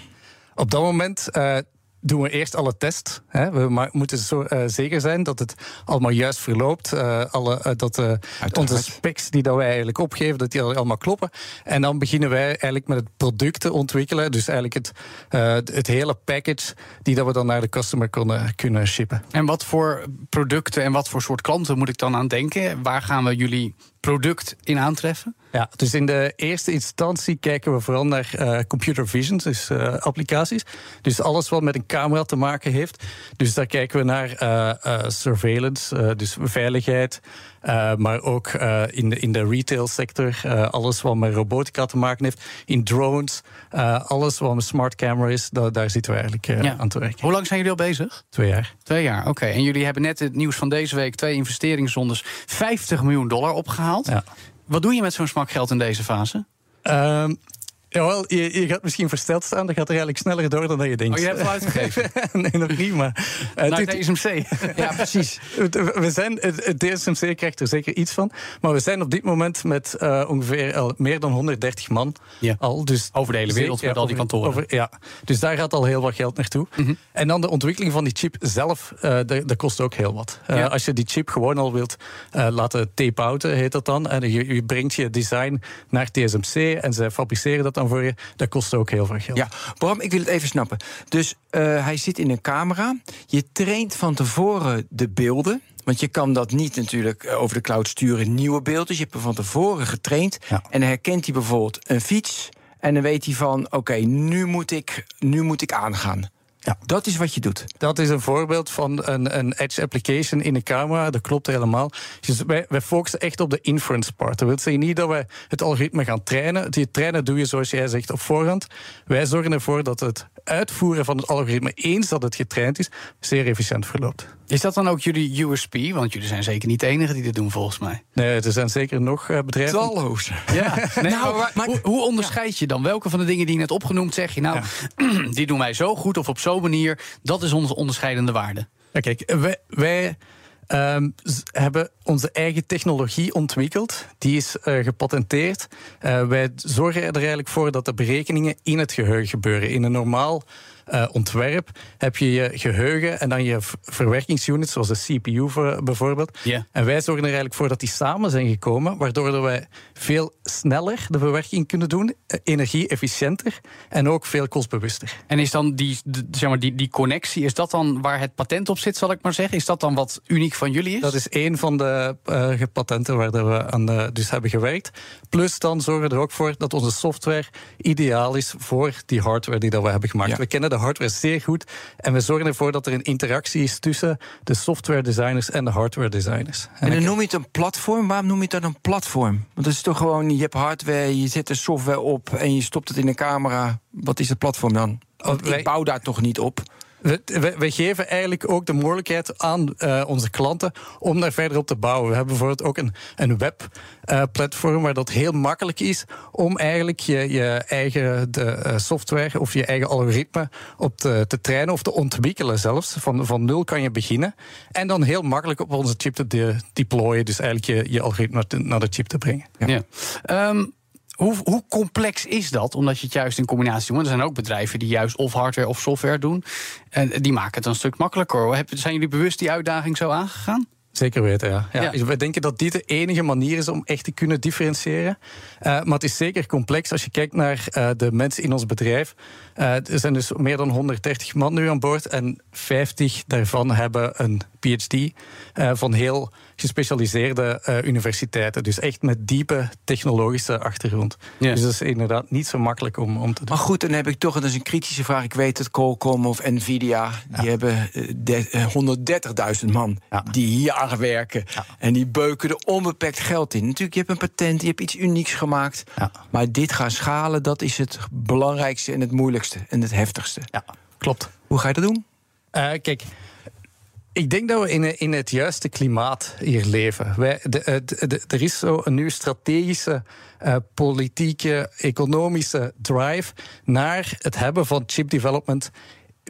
Op dat moment eh, doen we eerst alle tests. Hè. We moeten zo, eh, zeker zijn dat het allemaal juist verloopt. eh, alle, eh, dat onze specs die dat wij eigenlijk opgeven, dat die al- allemaal kloppen. En dan beginnen wij eigenlijk met het product te ontwikkelen. Dus eigenlijk het, het hele package die dat we dan naar de customer kunnen, kunnen shippen. En wat voor producten en wat voor soort klanten moet ik dan aan denken? Waar gaan we jullie product in aantreffen? Ja, dus in de eerste instantie kijken we vooral naar eh, computer vision, dus eh, applicaties. Dus alles wat met een camera te maken heeft. Dus daar kijken we naar eh, surveillance, dus veiligheid. Eh, maar ook eh, in, de, in de retail sector, eh, alles wat met robotica te maken heeft. In drones, alles wat met smart camera is, da- daar zitten we eigenlijk Ja. aan te werken. Hoe lang zijn jullie al bezig? Twee jaar. Twee jaar, oké. En jullie hebben net het nieuws van deze week... twee investeringsrondes 50 miljoen dollar opgehaald. Ja. Wat doe je met zo'n smak geld in deze fase? Ehm, jawel, je, je gaat misschien versteld staan. Dat gaat er eigenlijk sneller door dan dat je denkt. Oh, je hebt het uitgegeven? nee, nog niet, maar... eh, Naar TSMC. Ja, precies. We zijn, het DSMC krijgt er zeker iets van. Maar we zijn op dit moment met eh, ongeveer al meer dan 130 man Ja. al. Dus Over de hele wereld met al die kantoren. over- ja, dus daar gaat al heel wat geld naartoe. En dan de ontwikkeling van die chip zelf, eh dat, dat kost ook heel wat. Eh, Ja. Als je die chip gewoon al wilt laten tape-outen, heet dat dan. En je, je brengt je design naar TSMC en ze fabriceren dat dan voor je. Dat kost ook heel veel geld. Ja, Bram, ik wil het even snappen. Dus eh, hij zit in een camera. Je traint van tevoren de beelden. Want je kan dat niet natuurlijk eh, over de cloud sturen, nieuwe beelden. Dus je hebt hem van tevoren getraind. Ja. En dan herkent hij bijvoorbeeld een fiets. En dan weet hij van, oké, nu moet ik, nu moet ik aangaan. Ja. Dat is wat je doet. Dat is een voorbeeld van een, een edge application in de camera. Dat klopt helemaal. Dus wij, wij focussen echt op de inference part. Dat wil zeggen niet dat wij het algoritme gaan trainen. Die trainen doe je zoals jij zegt op voorhand. Wij zorgen ervoor dat het uitvoeren van het algoritme, eens dat het getraind is, zeer efficiënt verloopt. Is dat dan ook jullie USP? Want jullie zijn zeker niet de enige die dit doen, volgens mij. Nee, er zijn zeker nog eh, bedrijven. Talloze. Ja, nee, Nou, maar, maar- hoe, hoe onderscheid je dan? Welke van de dingen die je net opgenoemd zeg je nou, die doen wij zo goed of op zo'n manier? Dat is onze onderscheidende waarde. Ja, kijk, wij, wij ehm, hebben onze eigen technologie ontwikkeld. Die is eh, gepatenteerd. Eh, wij zorgen er eigenlijk voor dat de berekeningen in het geheugen gebeuren. In een normaal eh, ontwerp heb je je geheugen en dan je v- verwerkingsunits, zoals de CPU voor- bijvoorbeeld. Ja. En wij zorgen er eigenlijk voor dat die samen zijn gekomen, waardoor dat wij veel sneller de bewerking kunnen doen, eh, energie-efficiënter en ook veel kostbewuster. En is dan die, de- zeg maar, die, die connectie, is dat dan waar het patent op zit, zal ik maar zeggen? Is dat dan wat uniek van jullie is? Dat is één van de eh, patenten waar dat we aan dus hebben gewerkt. Plus dan zorgen we er ook voor dat onze software ideaal is voor die hardware die dat we hebben gemaakt. Ja. We kennen de hardware zeer goed en we zorgen ervoor dat er een interactie is tussen de software designers en de hardware designers. En dan noem je het een platform. Waarom noem je dan een platform? Want het is toch gewoon, je hebt hardware, je zet de software op en je stopt het in een camera. Wat is het platform dan? Want wij- ik bouw daar toch niet op? We, geven eigenlijk ook de mogelijkheid aan uh, onze klanten om daar verder op te bouwen. We hebben bijvoorbeeld ook een, een webplatform uh, waar dat heel makkelijk is om eigenlijk je, je eigen de, uh, software of je eigen algoritme op te, te trainen of te ontwikkelen zelfs. Van, van nul kan je beginnen en dan heel makkelijk op onze chip te de, deployen. Dus eigenlijk je, algoritme naar de chip te brengen. Ja. Um, hoe, hoe, complex is dat? Omdat je het juist in combinatie doet. Er zijn ook bedrijven die juist of hardware of software doen. En die maken het een stuk makkelijker. Zijn jullie bewust die uitdaging zo aangegaan? Zeker weten, ja. ja. ja. We denken dat dit de enige manier is om echt te kunnen differentiëren. Uh, maar het is zeker complex als je kijkt naar uh, de mensen in ons bedrijf. Uh, er zijn dus meer dan 130 man nu aan boord. En 50 daarvan hebben een PhD van heel gespecialiseerde uh, universiteiten. Dus echt met diepe technologische achtergrond. Dus dat is inderdaad niet zo makkelijk om, om te doen. Maar goed, dan heb ik toch eens een kritische vraag. Ik weet het, Qualcomm of Nvidia, ja. die hebben uh, 130.000 man ja. die hier aan werken. En die beuken er onbeperkt geld in. Natuurlijk, je hebt een patent, je hebt iets unieks gemaakt. Maar dit gaan schalen, dat is het belangrijkste en het moeilijkste en het heftigste. Ja, klopt. Hoe ga je dat doen? Uh, kijk, ik denk dat we in, in het juiste klimaat hier leven. Wij, de, er is zo een nieuwe strategische, uh, politieke, economische drive naar het hebben van chip development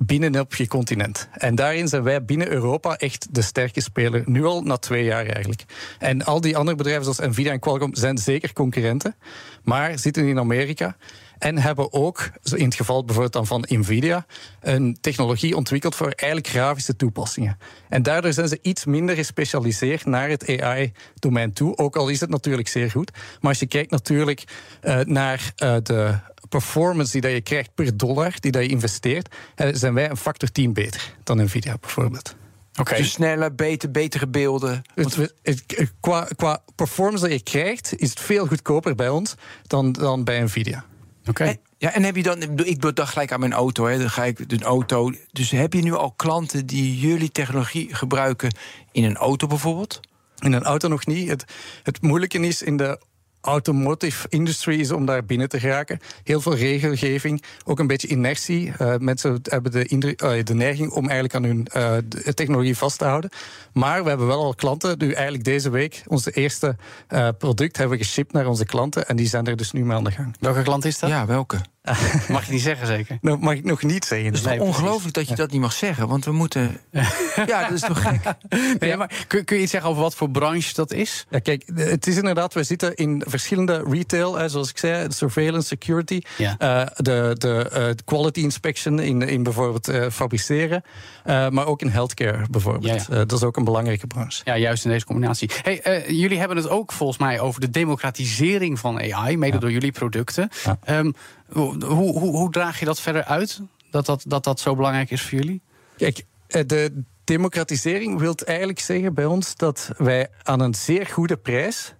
binnen op je continent. En daarin zijn wij binnen Europa echt de sterke speler. Nu al na twee jaar eigenlijk. En al die andere bedrijven zoals Nvidia en Qualcomm zijn zeker concurrenten, maar zitten in Amerika. En hebben ook, in het geval bijvoorbeeld dan van Nvidia, een technologie ontwikkeld voor eigenlijk grafische toepassingen. En daardoor zijn ze iets minder gespecialiseerd naar het AI-domein toe. Ook al is het natuurlijk zeer goed. Maar als je kijkt natuurlijk uh, naar uh, de performance die dat je krijgt per dollar die dat je investeert, uh, zijn wij een factor 10 beter dan Nvidia bijvoorbeeld. Okay. Dus sneller, beter, betere beelden. Het, het, qua, qua performance dat je krijgt, is het veel goedkoper bij ons dan, dan bij Nvidia. Oké. Ja, en heb je dan, ik dacht gelijk aan mijn auto, hè, dan ga ik een auto. Dus heb je nu al klanten die jullie technologie gebruiken in een auto bijvoorbeeld? In een auto nog niet. Het, het moeilijke is in de automotive industry is om daar binnen te geraken. Heel veel regelgeving, ook een beetje inertie. Uh, mensen hebben de, uh, de, neiging om eigenlijk aan hun uh, technologie vast te houden. Maar we hebben wel al klanten. Nu eigenlijk deze week onze eerste product hebben we geshipped naar onze klanten. En die zijn er dus nu mee aan de gang. Welke klant is dat? Ja, welke? Mag je niet zeggen, zeker? Nou, mag ik nog niet zeggen. Het is nee, ongelooflijk dat je dat niet mag zeggen, want we moeten. ja, dat is toch gek? Nee, maar kun, kun, je iets zeggen over wat voor branche dat is? Ja, kijk, het is inderdaad, we zitten in verschillende retail, zoals ik zei, surveillance, security, ja. uh, de, de uh, quality inspection in, in bijvoorbeeld uh, fabriceren, maar ook in healthcare bijvoorbeeld. Ja, dat is ook een belangrijke branche. Ja, juist in deze combinatie. Hey, jullie hebben het ook volgens mij over de democratisering van AI, mede door jullie producten. Um, hoe, hoe, hoe draag je dat verder uit? Dat dat, dat dat zo belangrijk is voor jullie? Kijk, eh, de democratisering wil eigenlijk zeggen bij ons dat wij aan een zeer goede prijs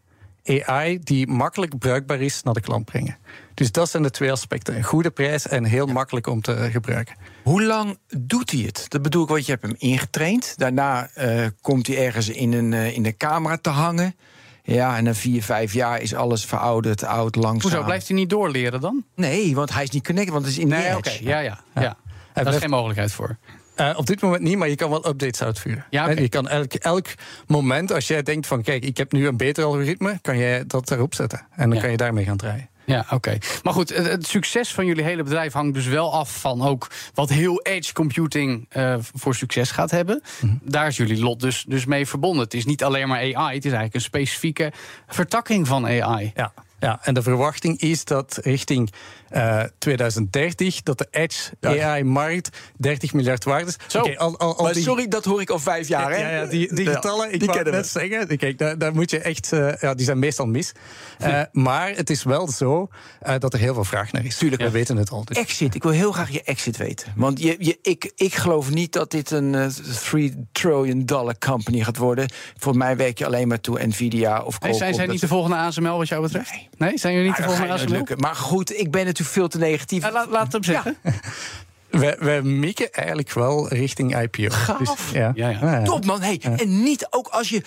AI die makkelijk bruikbaar is naar de klant brengen. Dus dat zijn de twee aspecten. Een goede prijs en heel makkelijk om te gebruiken. Hoe lang doet hij het? Dat bedoel ik, want je hebt hem ingetraind. Daarna uh, komt hij ergens in een, uh, in de camera te hangen. Ja, en na vier, vijf jaar is alles verouderd, oud, langzaam. Hoezo, blijft hij niet doorleren dan? Nee, want hij is niet connected, want het is in nee, oké, okay. ja, ja, ja. ja. Daar is geen mogelijkheid voor. Uh, op dit moment niet, maar je kan wel updates uitvoeren. Ja, okay. Je kan elk, elk moment, als jij denkt van... kijk, ik heb nu een beter algoritme, kan jij dat erop zetten. En dan ja. kan je daarmee gaan draaien. Ja, oké. Maar goed, het, het, succes van jullie hele bedrijf hangt dus wel af van ook wat heel edge computing uh, voor succes gaat hebben. Mm -hmm. Daar is jullie lot dus, dus mee verbonden. Het is niet alleen maar AI, het is eigenlijk een specifieke vertakking van AI. Ja. Ja, en de verwachting is dat richting uh, 2030 dat de Edge AI-markt 30 miljard waard is. Zo. Okay, al, al, al die... sorry, dat hoor ik al vijf jaar. Hè? Ja, ja, die, die getallen, ik wou net zeggen, kijk, daar, daar, moet je echt, uh, ja, die zijn meestal mis. Uh, maar het is wel zo uh, dat er heel veel vraag naar is. Tuurlijk, we weten het al. Dus. Exit, ik wil heel graag je exit weten. Want je, je, ik, ik geloof niet dat dit een 3 trillion dollar company gaat worden. Voor mij werk je alleen maar toe Nvidia of Nee, zijn zij niet de volgende ASML wat jou betreft? Nee, nee zijn jullie niet de volgende ASML? Maar goed, ik ben natuurlijk veel te negatief. Ja, laat, laat het hem zeggen. Ja. Wij, wij mikken eigenlijk wel richting IPO. Gaaf. Dus, ja. Ja, ja. Top man. Hey, En niet ook als je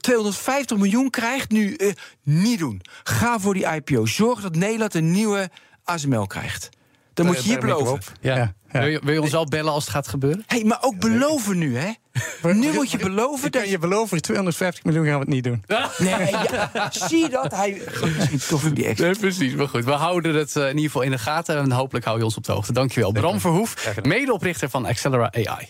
250 miljoen krijgt, nu uh, niet doen. Ga voor die IPO. Zorg dat Nederland een nieuwe ASML krijgt. Dan moet je hier beloven. Ja. Ja. Wil, je, wil je ons wel bellen als het gaat gebeuren? Hey, maar ook beloven nu, hè? Nu moet je beloven Ik dat kan je beloven, voor 250 miljoen gaan we het niet doen. Nee, ja, zie je dat? Hij misschien toch die extra. Nee, precies. Maar goed, we houden het eh, in ieder geval in de gaten. En hopelijk hou je ons op de hoogte. Dankjewel. Bram Verhoef, medeoprichter van Accelera AI.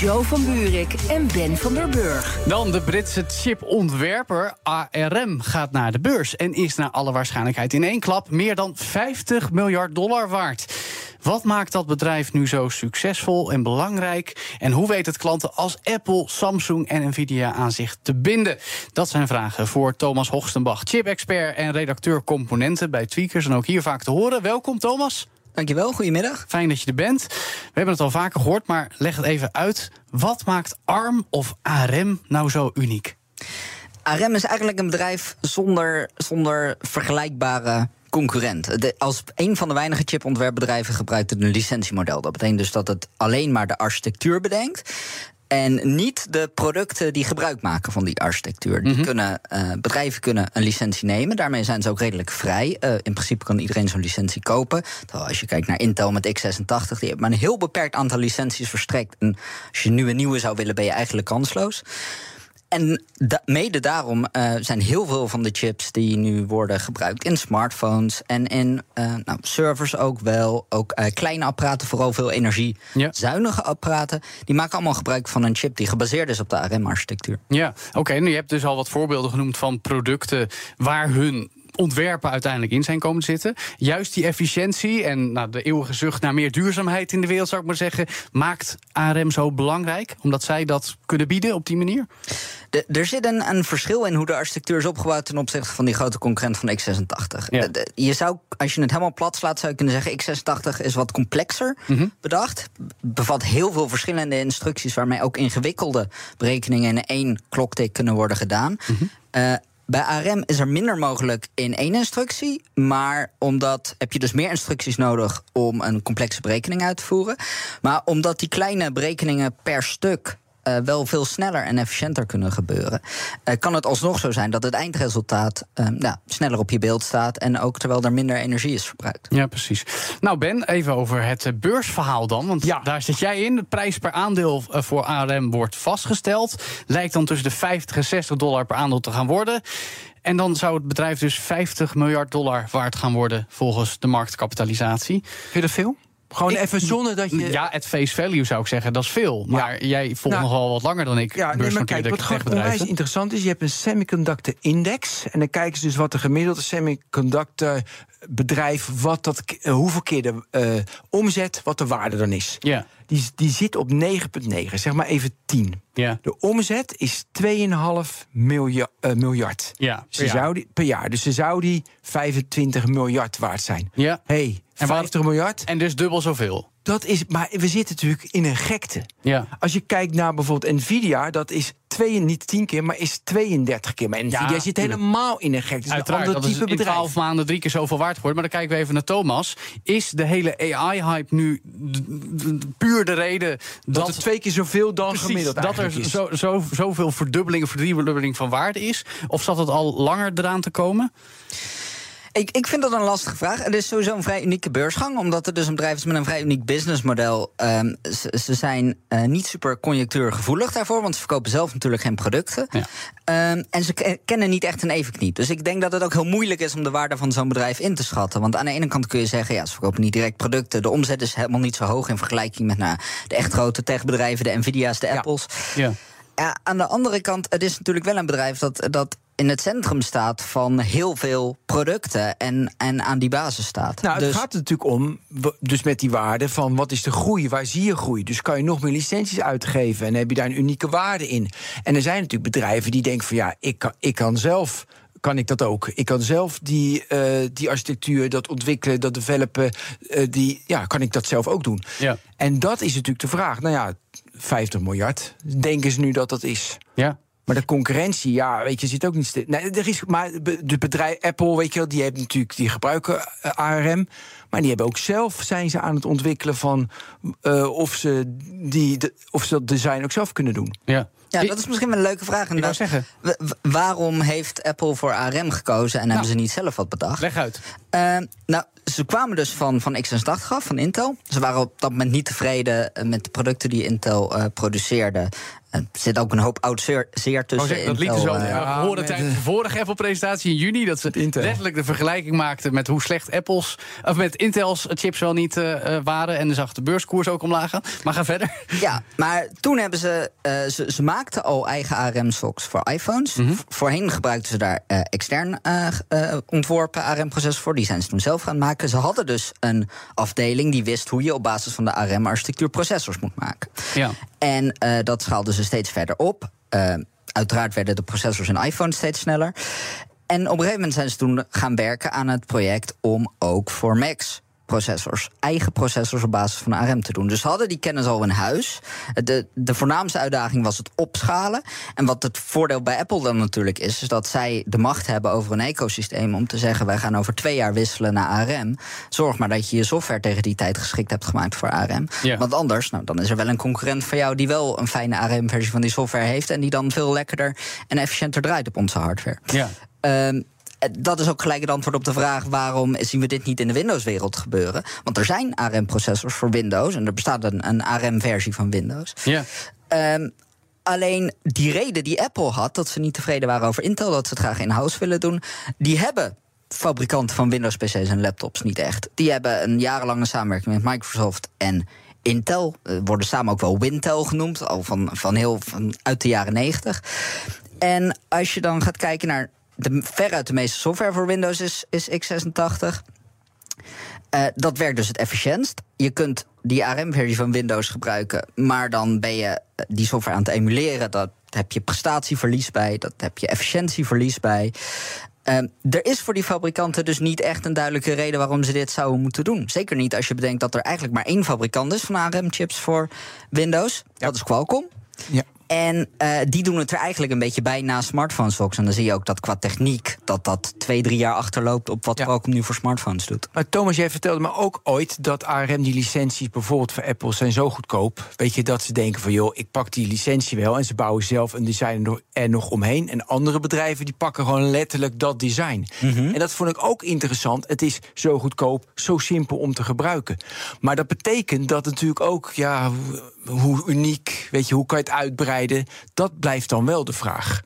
Joe van Buurik en Ben van der Burg. Dan de Britse chipontwerper ARM gaat naar de beurs... en is naar alle waarschijnlijkheid in één klap meer dan 50 miljard dollar waard. Wat maakt dat bedrijf nu zo succesvol en belangrijk? En hoe weet het klanten als Apple, Samsung en Nvidia aan zich te binden? Dat zijn vragen voor Thomas Hoogstenbach, chip-expert en redacteur componenten bij Tweakers. En ook hier vaak te horen. Welkom, Thomas. Dankjewel, goedemiddag. Fijn dat je er bent. We hebben het al vaker gehoord, maar leg het even uit. Wat maakt ARM of ARM nou zo uniek? ARM is eigenlijk een bedrijf zonder, zonder vergelijkbare concurrent. De, als een van de weinige chipontwerpbedrijven gebruikt het een licentiemodel. Dat betekent dus dat het alleen maar de architectuur bedenkt. En niet de producten die gebruik maken van die architectuur. Die kunnen, eh, bedrijven kunnen een licentie nemen. Daarmee zijn ze ook redelijk vrij. Eh, in principe kan iedereen zo'n licentie kopen. Terwijl als je kijkt naar Intel met x86, die heeft maar een heel beperkt aantal licenties verstrekt. En als je nu een nieuwe zou willen, ben je eigenlijk kansloos. En da- mede daarom eh, zijn heel veel van de chips die nu worden gebruikt in smartphones en in eh, nou, servers ook wel. Ook eh, kleine apparaten, vooral veel energiezuinige apparaten. Die maken allemaal gebruik van een chip die gebaseerd is op de ARM-architectuur. Ja, oké. nu je hebt dus al wat voorbeelden genoemd van producten waar hun ontwerpen uiteindelijk in zijn komen zitten. Juist die efficiëntie en nou, de eeuwige zucht naar meer duurzaamheid in de wereld, zou ik maar zeggen, maakt ARM zo belangrijk, omdat zij dat kunnen bieden op die manier. De- er zit een, een verschil in hoe de architectuur is opgebouwd ten opzichte van die grote concurrent van x86. Ja. De- de- je zou, als je het helemaal plat slaat, zou je kunnen zeggen: x86 is wat complexer Mhm. bedacht. Bevat heel veel verschillende instructies waarmee ook ingewikkelde berekeningen in één kloktik kunnen worden gedaan. Mhm. Eh, bij ARM is er minder mogelijk in één instructie. Maar omdat heb je dus meer instructies nodig om een complexe berekening uit te voeren. Maar omdat die kleine berekeningen per stuk eh, wel veel sneller en efficiënter kunnen gebeuren, eh, kan het alsnog zo zijn dat het eindresultaat eh, nou, sneller op je beeld staat. En ook terwijl er minder energie is verbruikt. Ja, precies. Nou, Ben, even over het beursverhaal dan. Want daar zit jij in. De prijs per aandeel voor ARM wordt vastgesteld. Lijkt dan tussen de 50 en 60 dollar per aandeel te gaan worden. En dan zou het bedrijf dus 50 miljard dollar waard gaan worden volgens de marktkapitalisatie. Vind je dat veel? Gewoon even zonder dat je... Ja, het face value zou ik zeggen, dat is veel. Maar jij volgt Nou, nogal wat langer dan ik. Ja, nee, maar kijk, wat gewoon onwijs interessant is... je hebt een semiconductor index... en dan kijken ze dus wat de gemiddelde semiconductor bedrijf... Wat dat, eh, hoeveel keer de eh, omzet, wat de waarde dan is. Ja. Die, die zit op 9,9, zeg maar even 10. Ja. De omzet is 2,5 miljard, eh, miljard. Ja, Ze per jaar. zou die, per jaar. Dus ze zou die 25 miljard waard zijn. Ja. hey, En waar- 50 miljard. En dus dubbel zoveel. Dat is, maar we zitten natuurlijk in een gekte. Ja. Als je kijkt naar bijvoorbeeld Nvidia, dat is twee, niet 10 keer, maar is 32 keer. Maar Nvidia zit helemaal in een gekte. Uiteraard, een dat is in bedrijf. 12 maanden drie keer zoveel waard geworden. Maar dan kijken we even naar Thomas. Is de hele AI-hype nu puur de reden dat, twee keer zoveel dan Precies, gemiddeld dat er is. zo, zo, zoveel verdubbeling of verdriedubbelling van waarde is? Of zat het al langer eraan te komen? Ik, ik vind dat een lastige vraag. Het is sowieso een vrij unieke beursgang, omdat het dus een bedrijf is met een vrij uniek businessmodel. Ehm, ze, ze zijn eh, niet super conjunctuurgevoelig daarvoor, want ze verkopen zelf natuurlijk geen producten. Ehm, en ze ke- kennen niet echt een evenknie. Dus ik denk dat het ook heel moeilijk is om de waarde van zo'n bedrijf in te schatten. Want aan de ene kant kun je zeggen, ja, ze verkopen niet direct producten. De omzet is helemaal niet zo hoog in vergelijking met nou, de echt grote techbedrijven, de Nvidia's, de Apples. Ja. Ja, aan de andere kant, het is natuurlijk wel een bedrijf dat, dat in het centrum staat van heel veel producten en, en aan die basis staat. Nou, het dus, gaat er natuurlijk om, dus met die waarde van wat is de groei, waar zie je groei? Dus kan je nog meer licenties uitgeven en heb je daar een unieke waarde in? En er zijn natuurlijk bedrijven die denken van ja, ik kan, ik kan zelf. Kan ik dat ook? Ik kan zelf die, eh, die architectuur, dat ontwikkelen, dat developen, eh, die, ja, kan ik dat zelf ook doen? Ja. En dat is natuurlijk de vraag. Nou ja, 50 miljard, denken ze nu dat dat is? Ja. Maar de concurrentie, ja, weet je, zit ook niet stil. Nee, er is, maar de bedrijf Apple, weet je wel, die hebben natuurlijk, die gebruiken eh, ARM. Maar die hebben ook zelf zijn ze aan het ontwikkelen van uh, of ze die de, of ze dat design ook zelf kunnen doen. Ja. Ja, dat is misschien wel een leuke vraag. Ik wou zeggen. Waarom heeft Apple voor ARM gekozen en Nou. hebben ze niet zelf wat bedacht? Leg uit. Uh, nou, ze kwamen dus van, van x86 af, van Intel. Ze waren op dat moment niet tevreden eh, met de producten die Intel uh, produceerde. Er zit ook een hoop oud zeer, zeer tussen. Oh, zeg, dat lieten ze uh, horen tijdens de vorige Apple-presentatie in juni. Dat ze Intel. letterlijk de vergelijking maakten met hoe slecht Apple's, of met Intel's chips wel niet uh, waren. En dan zag de beurskoers ook omlaag gaan. Maar ga verder. Ja, maar toen hebben ze. Uh, ze, ze maakten al eigen ARM-socks voor iPhones. Mm -hmm. Voorheen gebruikten ze daar extern ontworpen ARM-processors voor. Die zijn ze toen zelf gaan maken. Ze hadden dus een afdeling die wist hoe je op basis van de ARM-architectuur processors moet maken. Ja. En dat schaalden ze steeds verder op. Uh, uiteraard werden de processors in iPhone steeds sneller. En op een gegeven moment zijn ze toen gaan werken aan het project om ook voor Macs processors, eigen processors op basis van ARM te doen. Dus ze hadden die kennis al in huis. De, de voornaamste uitdaging was het opschalen. En wat het voordeel bij Apple dan natuurlijk is, is dat zij de macht hebben over een ecosysteem om te zeggen: wij gaan over twee jaar wisselen naar ARM. Zorg maar dat je je software tegen die tijd geschikt hebt gemaakt voor ARM. Ja. Want anders, nou, dan is er wel een concurrent van jou die wel een fijne ARM-versie van die software heeft en die dan veel lekkerder en efficiënter draait op onze hardware. Ja. Um, dat is ook gelijk het antwoord op de vraag waarom zien we dit niet in de Windows-wereld gebeuren. Want er zijn ARM-processors voor Windows en er bestaat een, een ARM-versie van Windows. Ja. Um, alleen die reden die Apple had, dat ze niet tevreden waren over Intel, dat ze het graag in-house willen doen, die hebben fabrikanten van Windows-PC's en laptops niet echt. Die hebben een jarenlange samenwerking met Microsoft en Intel. Worden samen ook wel Wintel genoemd, al van, van heel van uit de jaren 90. En als je dan gaat kijken naar de, veruit de meeste software voor Windows is, is x86. Uh, dat werkt dus het efficiëntst. Je kunt die ARM-versie van Windows gebruiken, maar dan ben je die software aan het emuleren. Dat heb je prestatieverlies bij, dat heb je efficiëntieverlies bij. Uh, er is voor die fabrikanten dus niet echt een duidelijke reden waarom ze dit zouden moeten doen. Zeker niet als je bedenkt dat er eigenlijk maar één fabrikant is van ARM-chips voor Windows. Ja. Dat is Qualcomm. Ja. En uh, die doen het er eigenlijk een beetje bij na smartphones. Fox. En dan zie je ook dat qua techniek dat dat twee, drie jaar achterloopt op wat ja. Qualcomm nu voor smartphones doet. Maar Thomas, jij vertelde me ook ooit dat ARM die licenties bijvoorbeeld voor Apple zijn zo goedkoop. Weet je, dat ze denken van joh, ik pak die licentie wel. En ze bouwen zelf een design er nog omheen. En andere bedrijven die pakken gewoon letterlijk dat design. Mhm. Mm -hmm. En dat vond ik ook interessant. Het is zo goedkoop, zo simpel om te gebruiken. Maar dat betekent dat natuurlijk ook, ja, hoe uniek, weet je, hoe kan je het uitbreiden? Dat blijft dan wel de vraag.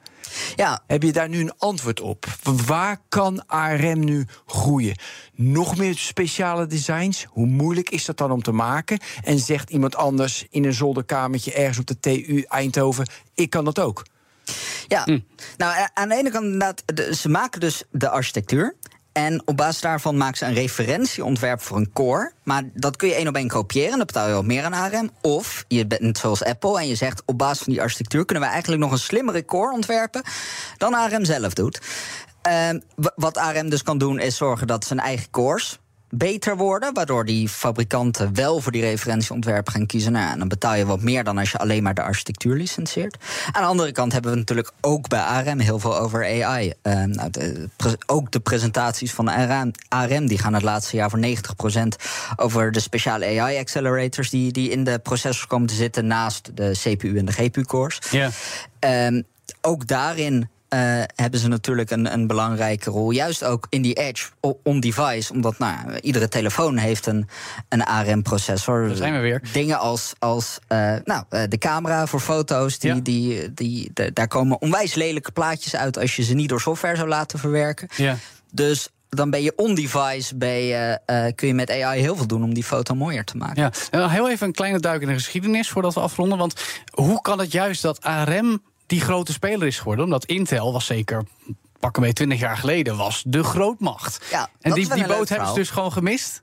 Ja. Heb je daar nu een antwoord op? Waar kan ARM nu groeien? Nog meer speciale designs? Hoe moeilijk is dat dan om te maken? En zegt iemand anders in een zolderkamertje ergens op de TU Eindhoven: ik kan dat ook. Ja, hm. nou aan de ene kant inderdaad, ze maken dus de architectuur. En op basis daarvan maken ze een referentieontwerp voor een core. Maar dat kun je één op één kopiëren. En dan betaal je wat meer aan ARM. Of je bent zoals Apple en je zegt... op basis van die architectuur kunnen we eigenlijk nog een slimmere core ontwerpen... dan ARM zelf doet. Uh, wat ARM dus kan doen is zorgen dat zijn eigen cores beter worden, waardoor die fabrikanten wel voor die referentieontwerpen gaan kiezen. Nou, en dan betaal je wat meer dan als je alleen maar de architectuur licenseert. Aan de andere kant hebben we natuurlijk ook bij ARM heel veel over AI. Uh, nou, de, ook de presentaties van ARM, ARM die gaan het laatste jaar voor 90% over de speciale AI-accelerators die, die in de processors komen te zitten naast de CPU en de GPU-cores. Ja. Um, ook daarin uh, hebben ze natuurlijk een, een, belangrijke rol. Juist ook in die edge on-device. Omdat nou, iedere telefoon heeft een, een ARM-processor. Daar zijn we weer. Dingen als, als uh, nou, uh, de camera voor foto's. Die, Ja. die, die, de- daar komen onwijs lelijke plaatjes uit... als je ze niet door software zou laten verwerken. Ja. Dus dan ben je on-device, eh, kun je met AI heel veel doen... om die foto mooier te maken. Ja, heel even een kleine duik in de geschiedenis voordat we afronden. Want hoe kan het juist dat ARM die grote speler is geworden? Omdat Intel was zeker pakken mee 20 jaar geleden was de grootmacht. Ja, en die, die een boot hebben ze dus gewoon gemist.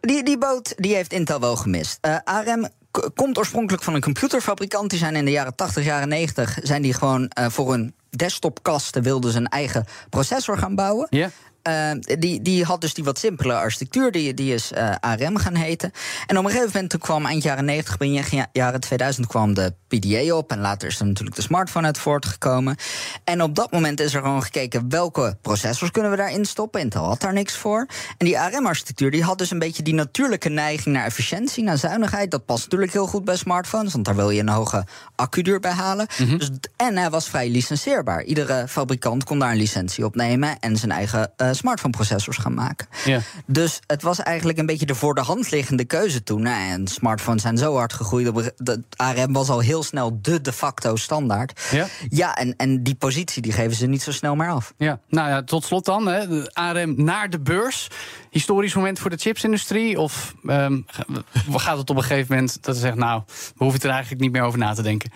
Die, die boot die heeft Intel wel gemist. Eh, ARM komt oorspronkelijk van een computerfabrikant. Die zijn in de jaren 80, jaren 90... zijn die gewoon eh, voor hun desktopkasten... wilden ze een eigen processor gaan bouwen. Ja. Eh, die, die had dus die wat simpele architectuur. Die, die is eh, ARM gaan heten. En op een gegeven moment toen kwam eind jaren 90, begin jaren 2000 kwam de PDA op. En later is er natuurlijk de smartphone uit voortgekomen. En op dat moment is er gewoon gekeken welke processors kunnen we daarin stoppen. Intel had daar niks voor. En die ARM-architectuur die had dus een beetje die natuurlijke neiging naar efficiëntie, naar zuinigheid. Dat past natuurlijk heel goed bij smartphones, want daar wil je een hoge accuduur bij halen. dus, en hij was vrij licentieerbaar. Iedere fabrikant kon daar een licentie op nemen en zijn eigen uh, smartphone-processors gaan maken. Ja. Dus het was eigenlijk een beetje de voor de hand liggende keuze toen. Nou, en smartphones zijn zo hard gegroeid. Dat ARM was al heel snel de de facto standaard. Ja, ja en, en die positie die geven ze niet zo snel meer af. Ja, nou ja, tot slot dan. Hè. De ARM naar de beurs. Historisch moment voor de chipsindustrie? Of um, gaat het op een gegeven moment dat ze zegt... nou, we hoeven er eigenlijk niet meer over na te denken?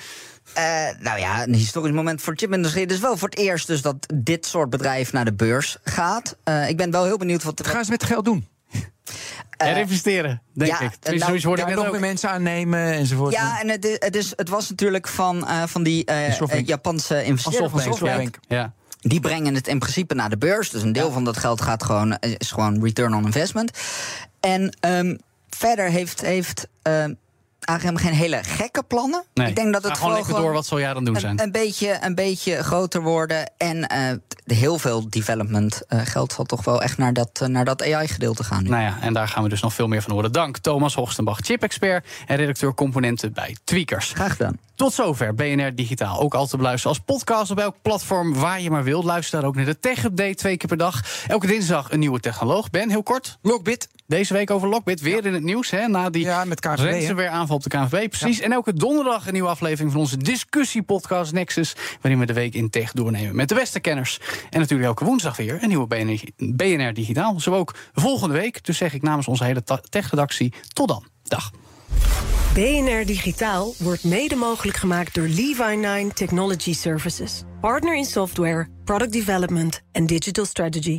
Uh, nou ja, een historisch moment voor de chipindustrie. Het is wel voor het eerst dus dat dit soort bedrijf naar de beurs gaat. Uh, ik ben wel heel benieuwd wat... Wat gaan ze met het geld doen? Uh, investeren, denk ja, ik. nou, Tenminste, word ik nog meer mensen aannemen enzovoort. Ja, en het, is, het, is, het was natuurlijk van, uh, van die uh, Japanse investeerders. Ja. Die brengen het in principe naar de beurs. Dus een deel van dat geld gaat gewoon, is gewoon return on investment. En um, verder heeft, heeft ARM geen hele gekke plannen. Nee. Ik denk dat het gewoon lekker door wat zal jij dan doen zijn. Een, een, beetje, een beetje groter worden. En uh, heel veel development uh, geld zal toch wel echt naar dat, uh, naar dat AI-gedeelte gaan. Nu. Nou ja, en daar gaan we dus nog veel meer van horen. Dank Thomas Hoogstenbach, chip-expert en redacteur componenten bij Tweakers. Graag gedaan. Tot zover BNR Digitaal. Ook altijd te beluisteren als podcast op elk platform waar je maar wilt. Luister daar ook naar de Tech Update twee keer per dag. Elke dinsdag een nieuwe technoloog. Ben, heel kort. Lockbit. Deze week over Lockbit. Weer ja. in het nieuws, hè? Na die ja, met KVB, ransomware aanval op de KNVB. Precies. Ja. En elke donderdag een nieuwe aflevering van onze discussiepodcast Nexus. Waarin we de week in tech doornemen met de beste kenners. En natuurlijk elke woensdag weer een nieuwe BNR, BNR Digitaal. Zo ook volgende week. Dus zeg ik namens onze hele tech-redactie tot dan. Dag. BNR Digitaal wordt mede mogelijk gemaakt door Levi9 Technology Services. Partner in software, product development en digital strategy.